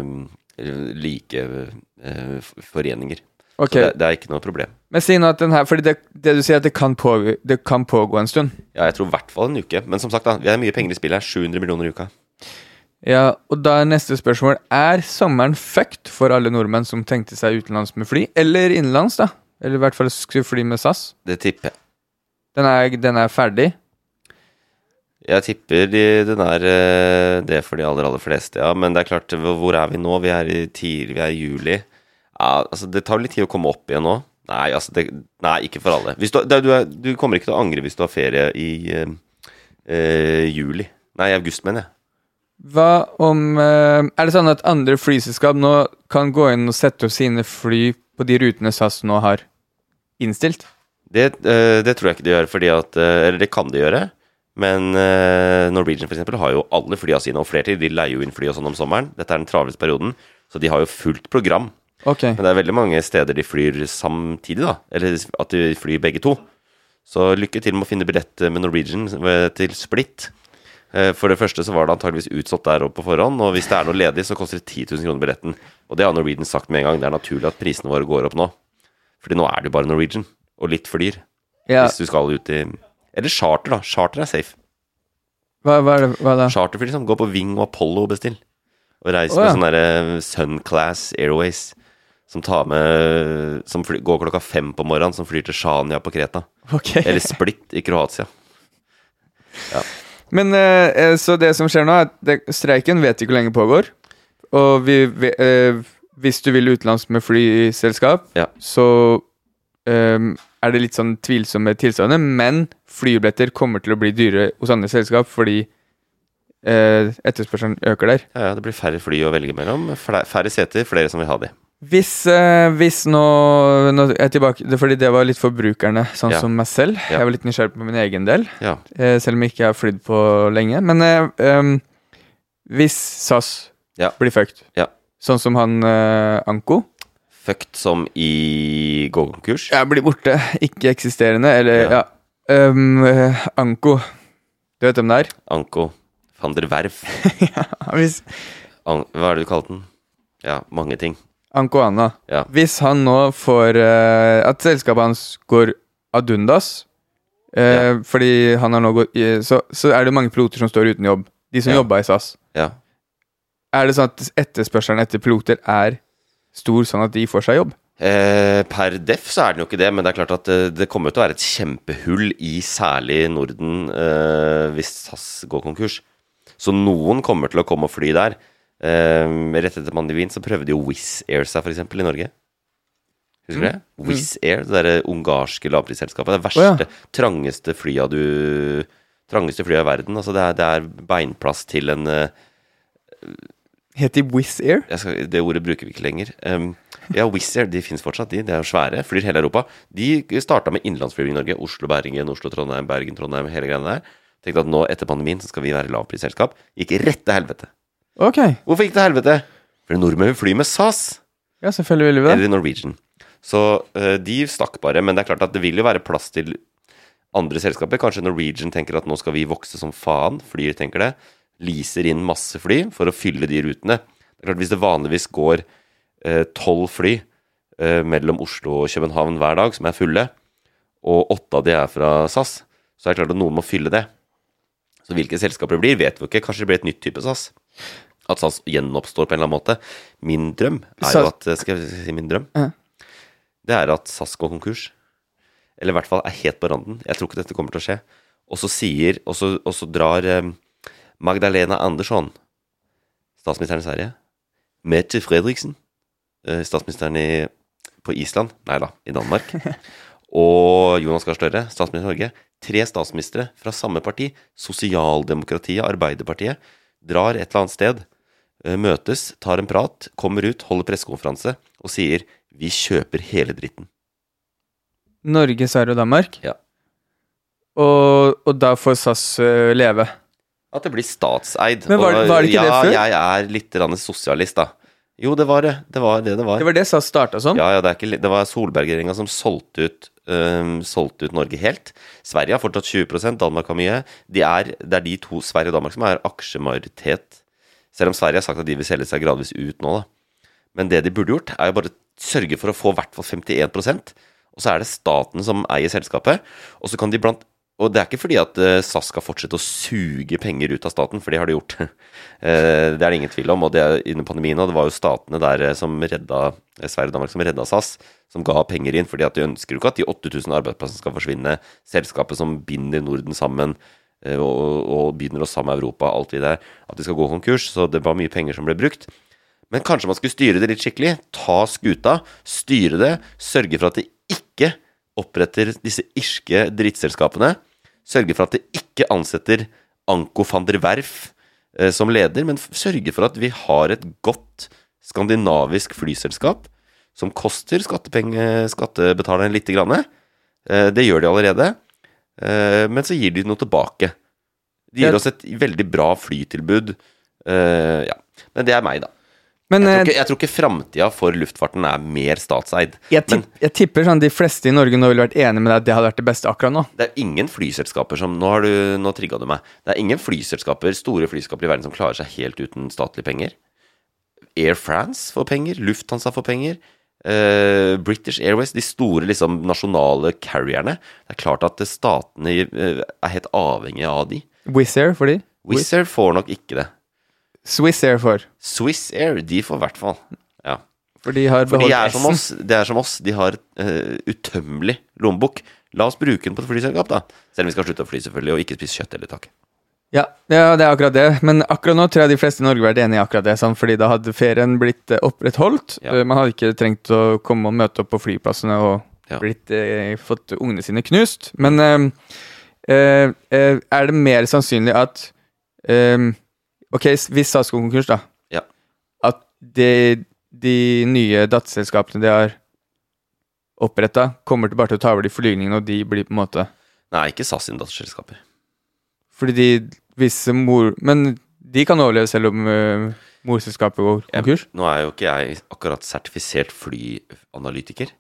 um, like eh, foreninger. Okay. Det, det er ikke noe problem. Men si nå at den her Fordi det, det du sier at det kan, pågå, det kan pågå en stund. Ja, jeg tror i hvert fall en uke. Men som sagt, da, vi har mye penger i spillet her. 700 millioner i uka. Ja, og da er neste spørsmål Er sommeren fucked for alle nordmenn som tenkte seg utenlands med fly? Eller innenlands, da? Eller i hvert fall skulle fly med SAS? Det tipper jeg. Den er, den er ferdig? Jeg tipper de, den er eh, det for de aller, aller fleste, ja. Men det er klart, hvor er vi nå? Vi er i tidlig, vi er i juli. Ja, altså, det tar litt tid å komme opp igjen nå. Nei, altså, det, nei ikke for alle. Du, det, du, er, du kommer ikke til å angre hvis du har ferie i eh, eh, juli. Nei, i august, mener jeg. Hva om eh, Er det sånn at andre flyselskap nå kan gå inn og sette opp sine fly på de rutene SAS nå har innstilt? Det, eh, det tror jeg ikke de gjør, fordi at Eller det kan de gjøre. Men eh, Norwegian for eksempel, har jo alle flya sine, og flertid. De leier jo inn fly og sånn om sommeren. Dette er den travleste perioden, så de har jo fullt program. Okay. Men det er veldig mange steder de flyr samtidig, da. Eller at de flyr begge to. Så lykke til med å finne billett med Norwegian eh, til Split. Eh, For det første så var det antageligvis utsolgt der oppe på forhånd, og hvis det er noe ledig, så koster det 10 000 kroner billetten. Og det har Norwegian sagt med en gang. Det er naturlig at prisene våre går opp nå. Fordi nå er det jo bare Norwegian, og litt flyr. Ja, Hvis du skal ut i Eller charter, da. Charter er safe. hva, hva er det hva da? Charterfly, liksom. Gå på Ving og Apollo og bestill. Og reiser oh, ja. med sånn derre Sunclass Airways. Som tar med Som fly, går klokka fem på morgenen, som flyr til Shania på Kreta. Ok. Eller Split i Kroatia. [LAUGHS] Men eh, eh, så det som skjer nå, er at det, streiken vet ikke hvor lenge pågår. Og vi, vi, eh, hvis du vil utenlands med flyselskap, Ja. så eh, er det litt sånn tvilsomme tilstander. Men flybilletter kommer til å bli dyrere hos andre selskap fordi uh, etterspørselen øker der. Ja, ja, det blir færre fly å velge mellom. Færre seter, flere som vil ha de. Hvis, eh, hvis nå, nå er jeg tilbake, det, Fordi det var litt for brukerne, sånn Ja. som meg selv. Ja. Jeg var litt nysgjerrig på min egen del. Ja. Eh, selv om jeg ikke har flydd på lenge. Men eh, em, hvis SAS blir fucked, Ja. sånn som han eh, Anko Fucked som i gå konkurs. ja, Blir borte, ikke-eksisterende, eller Ja. ja, eh, Anko Du vet hvem det er? Anko van der Werf. Hvis, An hva er det du kalte den? Ja, mange ting. Anko Anna. Ja. Hvis han nå får uh, At selskapet hans går ad undas eh, Fordi han har nå gått i- så, så er det mange piloter som står uten jobb. De som Ja. jobba i SAS. Ja. Er det sånn at etterspørselen etter piloter er stor, sånn at de får seg jobb? Eh, per def så er den jo ikke det, men det er klart at det, det kommer til å være et kjempehull i særlig Norden eh, hvis SAS går konkurs. Så noen kommer til å komme og fly der. Eh, rett etter pandemien så prøvde jo Wizz Air seg f.eks. i Norge. Husker du det? Wizz Air, det derre ungarske lavprisselskapet. Det Å, ja. verste, trangeste flya du Trangeste flya i verden. Altså det er, det er beinplass til en eh, Het de Wizz Air? skal, Det ordet bruker vi ikke lenger. Um, ja, Wizz Air de finnes fortsatt, de. De er jo svære. Flyr hele Europa. De starta med innenlandsflyvning i Norge. Oslo-Bergen, Oslo-Trondheim, Bergen-Trondheim, hele greiene der. Tenkte at nå etter pandemien så skal vi være lavprisselskap. Gikk rett til helvete. Ok, Hvorfor gikk det til helvete? Fordi nordmenn vil fly med SAS ja, selvfølgelig vil vi det. eller Norwegian. Så uh, de stakk bare. Men det er klart at det vil jo være plass til andre selskaper. Kanskje Norwegian tenker at nå skal vi vokse som faen. Flyr tenker det. Leaser inn masse fly for å fylle de rutene. Det er klart Hvis det vanligvis går tolv fly eh, mellom Oslo og København hver dag, som er fulle, og åtte av de er fra SAS, så er det klart at noen må fylle det. Så hvilke selskaper det blir, vet vi ikke. Kanskje det blir et nytt type SAS. At SAS gjenoppstår på en eller annen måte. Min drøm er jo at Skal jeg si min drøm? Det er at SAS går konkurs. Eller i hvert fall er helt på randen. Jeg tror ikke dette kommer til å skje. Og så sier Og så, og så drar eh, Magdalena Andersson, statsministeren i Sverige, Mette Fredriksen, eh, statsministeren i, på Island Nei da, i Danmark. [LAUGHS] og Jonas Gahr Støre, statsminister i Norge. Tre statsministre fra samme parti, Sosialdemokratiet, Arbeiderpartiet, drar et eller annet sted, eh, møtes, tar en prat, kommer ut, holder pressekonferanse og sier 'vi kjøper hele dritten'. Norge, Sverige og Danmark. Ja. Og, og da får SAS øh, leve. At det blir statseid. Men var var det ikke ja, det før? jeg er litt grann sosialist, da. Jo, det var det. Det var det det var. Det var det SAS starta som. Ja, ja, det, er ikke, det var Solberg-regjeringa som solgte ut, um, solgte ut Norge helt. Sverige har fortsatt 20% Danmark har mye. De er, det er de to, Sverige og Danmark, som har aksjemajoritet. Selv om Sverige har sagt at de vil selge seg gradvis ut nå, da. Men det de burde gjort, er jo bare sørge for å få i hvert fall 51% og så er det staten som eier selskapet. Og så kan de blant Og det er ikke fordi at eh, SAS skal fortsette å suge penger ut av staten, for det har de gjort. [LAUGHS] Eh, det er det ingen tvil om. Og det er under pandemien, og det var jo statene der eh, som redda Sverige og Danmark som redda SAS, som ga penger inn. fordi at de ønsker jo ikke at de 8000 arbeidsplassene skal forsvinne. Selskapet som binder Norden sammen og, og begynner å sammen Europa, alt det der. At de skal gå konkurs. Så det var mye penger som ble brukt. Men kanskje man skulle styre det litt skikkelig. Ta skuta, styre det, sørge for at det ikke oppretter disse irske drittselskapene. Sørge for at det ikke ansetter Anko van der Werf eh, som leder, men sørge for at vi har et godt skandinavisk flyselskap som koster skattebetaleren lite grann. Eh, det gjør de allerede. Eh, men så gir de noe tilbake. De gir oss et veldig bra flytilbud. Ja. Men det er meg, da. Men Jeg tror øh, ikke, jeg tror ikke framtida for luftfarten er mer statseid. jeg, Men jeg tipper sånn de fleste i Norge nå ville vært enige med deg at det hadde vært det beste akkurat nå. det er ingen flyselskaper som Nå, har du, nå trigga du meg. Det er ingen flyselskaper, store flyselskaper i verden som klarer seg helt uten statlige penger. Air France får penger. Lufthansa får penger. Uh, British Airways, de store liksom, nasjonale carrierne. Det er klart at statene uh, er helt avhengige av de. Wizz Air for de. Wizz Air får nok ikke det. Swiss Air for. Swiss Air, de får i hvert fall. Ja. For de har beholdt som S-en. Det De er som oss. De har uh, utømmelig lommebok. La oss bruke den på et flyselskap, da. Selv om vi skal slutte å fly, selvfølgelig, og ikke spise kjøtt eller tak. Ja, ja, det er akkurat det. Men akkurat nå tror jeg de fleste i Norge vært enig i akkurat det. Sant? fordi da hadde ferien blitt eh, opprettholdt. Ja. Eh, Man hadde ikke trengt å komme og møte opp på flyplassene og Ja. blitt, eh, fått ungene sine knust. Men eh, eh, er det mer sannsynlig at Ok, hvis SAS går konkurs, da. Ja. At de, de nye datterselskapene de har oppretta, kommer til bare til å ta over de flygningene, og de blir på en måte Nei, ikke SAS sine datterselskaper. Fordi de hvis mor Men de kan overleve selv om uh, morselskapet går konkurs? Nå er jo ikke jeg akkurat sertifisert flyanalytiker.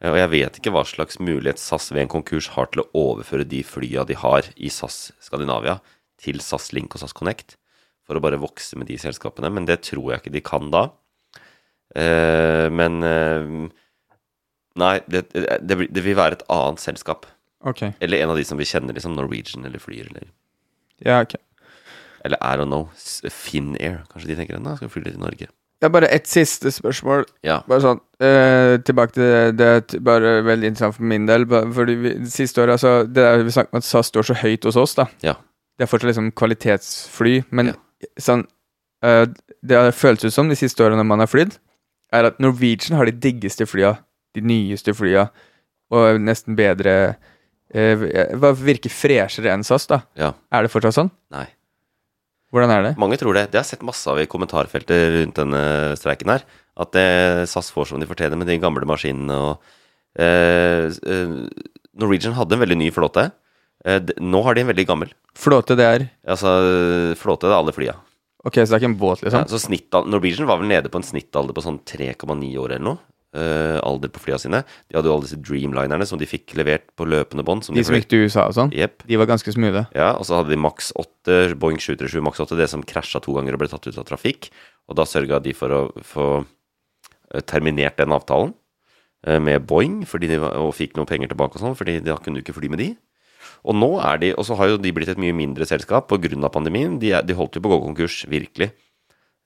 eh, Og jeg vet ikke hva slags mulighet SAS ved en konkurs har til å overføre de flya de har i SAS Skandinavia, til SAS Link og SAS Connect. For å bare vokse med de selskapene. Men det tror jeg ikke de kan da. Eh, men eh, Nei, det, det, det vil være et annet selskap. Okay. Eller en av de som vi kjenner, liksom Norwegian eller Flyr eller Ja, ok. Eller I don't know. Finnair. Kanskje de tenker da skal vi fly i Norge. Er bare ett siste spørsmål. Ja. Bare sånn eh, Tilbake til det, det bare veldig interessant for min del. Fordi vi, siste året, altså Det er vi snakket om at SAS står så høyt hos oss, da. Ja. Det er fortsatt liksom kvalitetsfly, men Ja. Sånn uh, Det har føltes ut som de siste årene man har flydd, er at Norwegian har de diggeste flya. De nyeste flya. Og nesten bedre eh, hva Virker freshere enn SAS, da. Ja. Er det fortsatt sånn? Nei. Hvordan er det? Mange tror det. Det har jeg sett masse av i kommentarfeltet rundt denne streiken her. At det, SAS får som de fortjener med de gamle maskinene og uh, uh, Norwegian hadde en veldig ny flåte. Eh, nå har de en veldig gammel. Flåte, det er Altså flåte, det er alle flya. Ok, så det er ikke en båt, Ja, liksom? så snittall- Norwegian var vel nede på en snittalder på sånn 3,9 år eller noe. Uh, alder på flya sine. De hadde jo alle disse Dreamlinerne som de fikk levert på løpende bånd. De som gikk til USA og sånn? Yep. De var ganske smoothe. Ja, og så hadde de Max 8, Boeing 737 Max 8, det som krasja to ganger og ble tatt ut av trafikk. Og da sørga de for å få eh, terminert den avtalen eh, med Boeing, fordi de, og fikk noen penger tilbake og sånn, fordi da kunne du ikke fly med de. Og nå er de, og så har jo de blitt et mye mindre selskap pga. pandemien. De, er, de holdt jo på å gå konkurs, virkelig.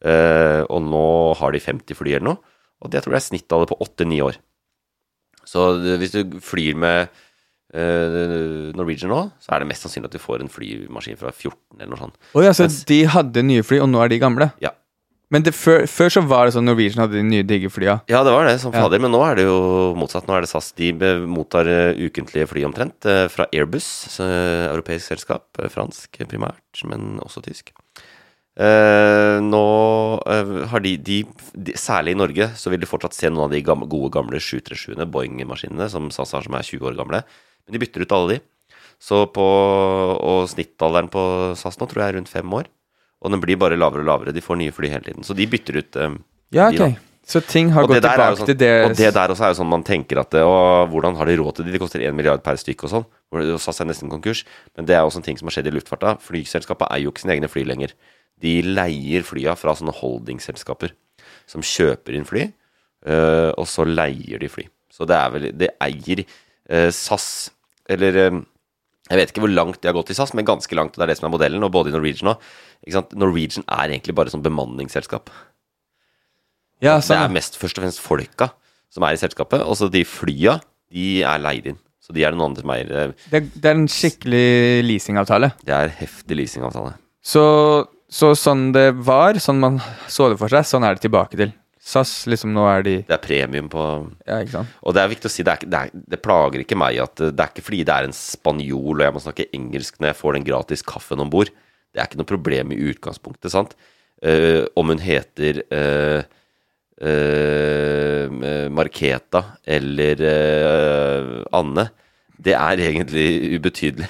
Eh, og nå har de 50 fly eller noe. Og det jeg tror jeg er snittet av det på 8-9 år. Så hvis du flyr med eh, Norwegian nå, så er det mest sannsynlig at du får en flymaskin fra 14 eller noe sånt. Oh, ja, så Mens- de hadde nye fly, og nå er de gamle? Ja. Men det, før, før så var det sånn Norwegian hadde de nye digge flya. Ja, det var det, som Ja. fader. Men nå er det jo motsatt. Nå er det SAS. De mottar eh, ukentlige fly omtrent eh, fra Airbus, eh, europeisk selskap. Fransk primært, men også tysk. Eh, nå har de, de, de Særlig i Norge så vil du fortsatt se noen av de gamle, gode gamle 737-ene, Boeing-maskinene, som SAS har, som er 20 år gamle. Men de bytter ut alle de. Så på Og snittalderen på SAS nå tror jeg er rundt fem år. Og den blir bare lavere og lavere. De får nye fly hele tiden. Så de bytter ut eh, Ja, de, da. ok. Så ting har Og gått tilbake sånn, til det Og det der også er jo sånn man tenker at det, og Hvordan har de råd til det? De koster 1 milliard per stykk og sånn. Og SAS er nesten konkurs. Men det er også en ting som har skjedd i luftfarta. Flyselskapet eier jo ikke sine egne fly lenger. De leier flya fra sånne holdingselskaper som kjøper inn fly, øh, og så leier de fly. Så det er vel Det eier øh, SAS Eller øh, jeg vet ikke hvor langt de har gått i SAS, men ganske langt. og Det er det som er modellen. Og både i Norwegian og? Norwegian er egentlig bare sånn bemanningsselskap. Ja, Det er sånn. mest først og fremst folka som er i selskapet. Og så de flya, de er leid inn. Så de er noen andre som eier. eh, Det, det er en skikkelig leasingavtale. Det er heftig leasingavtale. Så, så sånn det var, sånn man så det for seg, sånn er det tilbake til. SAS, liksom, nå er de Det er premium på Ja, ikke sant? Og det er viktig å si, det, er, det, er, det plager ikke meg at eh, Det er ikke fordi det er en spanjol og jeg må snakke engelsk når jeg får den gratis kaffen om bord. Det er ikke noe problem i utgangspunktet, sant? Uh, om hun heter uh, uh, Marketa eller Anne, det er egentlig ubetydelig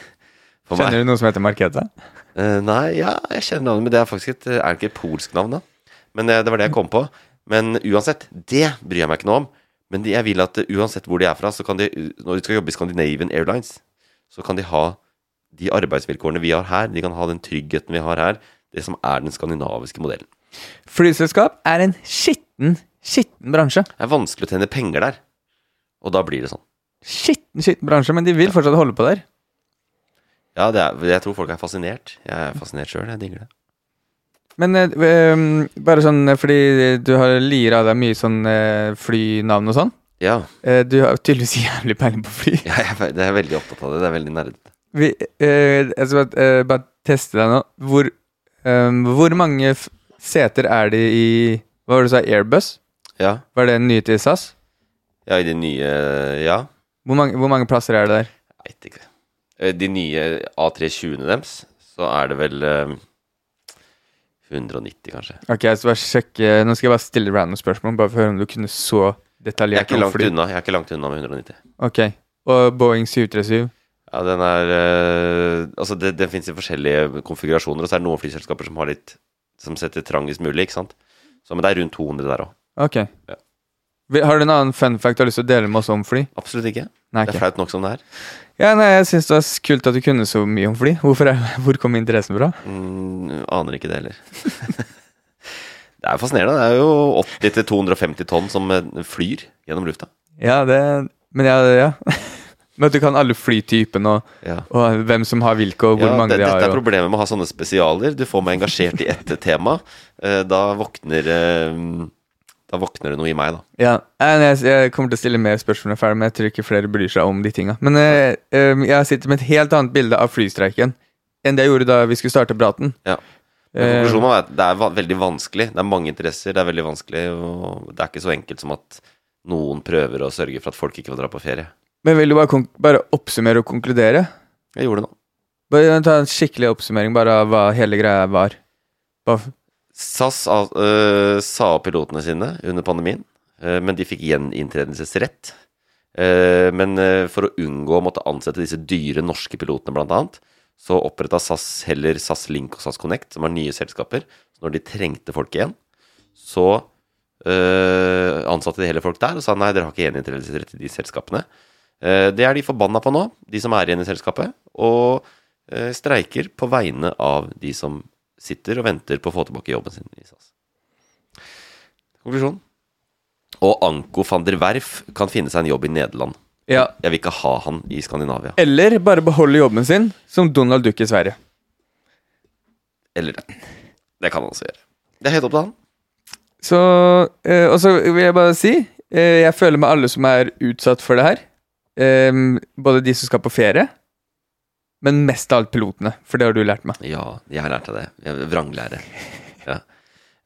for meg. Kjenner du noe som heter Marketa? Nei, ja, jeg kjenner navnet, men det er faktisk et, er det ikke et polsk navn, da? Men det var det jeg kom på. Men uansett, det bryr jeg meg ikke noe om. Men de, jeg vil at eh, uansett hvor de er fra, så kan de, når de skal jobbe i Scandinavian Airlines, så kan de ha de arbeidsvilkårene vi har her. De kan ha den tryggheten vi har her. Det som er den skandinaviske modellen. Flyselskap er en skitten, skitten bransje. Det er vanskelig å tjene penger der. Og da blir det sånn. Skitten, skitten bransje, men de vil fortsatt holde på der. Ja, det er, jeg tror folk er fascinert. Jeg er fascinert sjøl. Jeg digger det. Men eh, ehm, bare sånn eh, fordi du har lira av deg mye sånn eh, flynavn og sånn. Ja, Eh, du har tydeligvis jævlig peiling på fly. jeg er, jeg er veldig opptatt av det. Det er veldig nerdete. Vi, eh, jeg skal bare, eh, bare teste deg nå. Hvor, ehm, hvor mange seter er det i Hva var det du sa? Airbus? Ja. Var det nye til SAS? ja, i de nye Ja. Hvor mange, hvor mange plasser er det der? Veit ikke. Eh, De nye A320-ene deres, så er det vel eh, 190, kanskje. Ok, så bare sjekke Nå skal jeg bare stille random spørsmål, bare for å høre om du kunne så Jeg er detaljert ikke langt fly. unna Jeg er ikke langt unna med 190. Ok. Og Boeing 737? Ja, den er eh, Altså, det, den fins i forskjellige konfigurasjoner, og så er det noen flyselskaper som har litt Som setter trangest mulig, ikke sant. Så, men det er rundt 200 der òg. Ok. Ja. Har du en annen fun fact du har lyst til å dele med oss om fly? Absolutt ikke. Nei, Det er flaut nok som det er. Ja, nei, jeg syns det var kult at du kunne så mye om fly. Hvorfor er, [LAUGHS] hvor kom interessen fra? Mm, aner ikke det heller. [LAUGHS] det er fascinerende. Det er jo 80-250 tonn som eh, flyr gjennom lufta. Ja, det Men ja, ja. [LAUGHS] Men at du kan alle flytypene og, Ja. og hvem som har hvilke, og hvor Ja, mange det, de har. dette er Og, problemet med å ha sånne spesialer. Du får meg engasjert i ett tema. Eh, Da våkner eh, Da våkner det noe i meg, da. ja, jeg, jeg kommer til å stille mer spørsmål når jeg er ferdig, men jeg tror ikke flere bryr seg om de tinga. Men eh, eh, jeg sitter med et helt annet bilde av flystreiken enn det jeg gjorde da vi skulle starte praten. Ja. Eh, konklusjonen er at det er veldig vanskelig. Det er mange interesser, det er veldig vanskelig, og det er ikke så enkelt som at noen prøver å sørge for at folk ikke får dra på ferie. Men vil du bare, bare oppsummere og konkludere? Jeg gjorde det nå. Bare ta en skikkelig oppsummering bare av hva hele greia var. Bare, SAS øh, sa opp pilotene sine under pandemien, uh, men de fikk gjeninntredelsesrett. Uh, men øh, for å unngå å måtte ansette disse dyre norske pilotene, blant annet, så oppretta SAS heller SAS Link og SAS Connect, som var nye selskaper. Så når de trengte folk igjen, så ansatte de heller folk der og sa nei, dere har ikke gjeninntredelsesrett i de selskapene. Eh, det er de forbanna på nå, de som er igjen i selskapet, og eh, streiker på vegne av de som sitter og venter på å få tilbake jobben sin i SAS. Konklusjon. Og Anko van der Werf kan finne seg en jobb i Nederland. ja. Jeg vil ikke ha han i Skandinavia. Eller bare beholde jobben sin som Donald Duck i Sverige. Eller det. Det kan han også gjøre. Det er helt opp til han. Så, eh, og så vil jeg bare si eh, Jeg føler med alle som er utsatt for det her. Eh, både de som skal på ferie, men mest av alt pilotene. For det har du lært meg. Ja, jeg har lært av det. Jeg vranglære. Ja.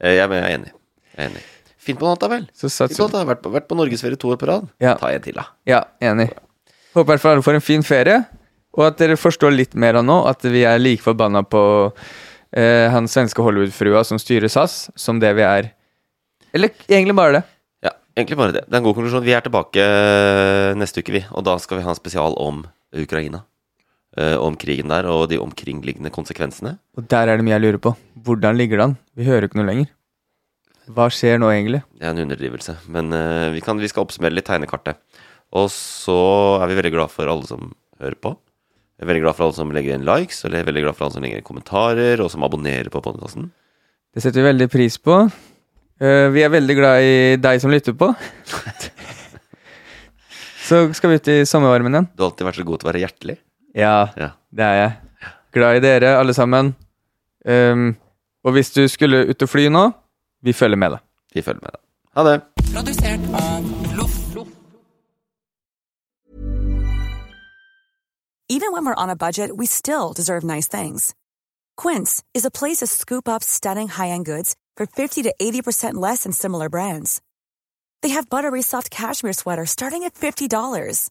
Eh, Jeg, er enig. Jeg er enig. Finn på noe annet, da vel. Så Finn sats på noe annet. Vært på, vært på norgesferie to år på rad. Ja. Ta en til, da. Ja, enig. Håper i hvert fall alle får en fin ferie, og at dere forstår litt mer av nå at vi er like forbanna på eh, han svenske Hollywood-frua som styrer SAS, som det vi er Eller egentlig bare det. Ja, egentlig bare det. Det er en god konklusjon. Vi er tilbake eh, neste uke, vi. Og da skal vi ha en spesial om Ukraina. Eh, om krigen der og de omkringliggende konsekvensene. Og der er det mye jeg lurer på. Hvordan ligger det an? Vi hører ikke noe lenger. Hva skjer nå, egentlig? Det er en underdrivelse. Men uh, vi, kan, vi skal oppsummere litt tegnekartet. Og så er vi veldig glad for alle som hører på. Jeg er veldig glad for alle som legger inn likes, og jeg er veldig glad for alle som legger inn kommentarer, og som abonnerer på podkasten. Det setter vi veldig pris på. Uh, vi er veldig glad i deg som lytter på. [LAUGHS] så skal vi ut i sommervarmen igjen. Du har alltid vært så god til å være hjertelig. Ja, Ja. det er jeg. Glad i dere, alle sammen. Um, og hvis du skulle ut og fly nå, vi følger med deg. Vi følger med deg. Ha det. Produsert av Loff. Even when we're on a budget, we still deserve nice things. Quince is a place to scoop up stunning high-end goods for 50 to 80% less than similar brands. They have buttery soft cashmere sweaters starting at $50,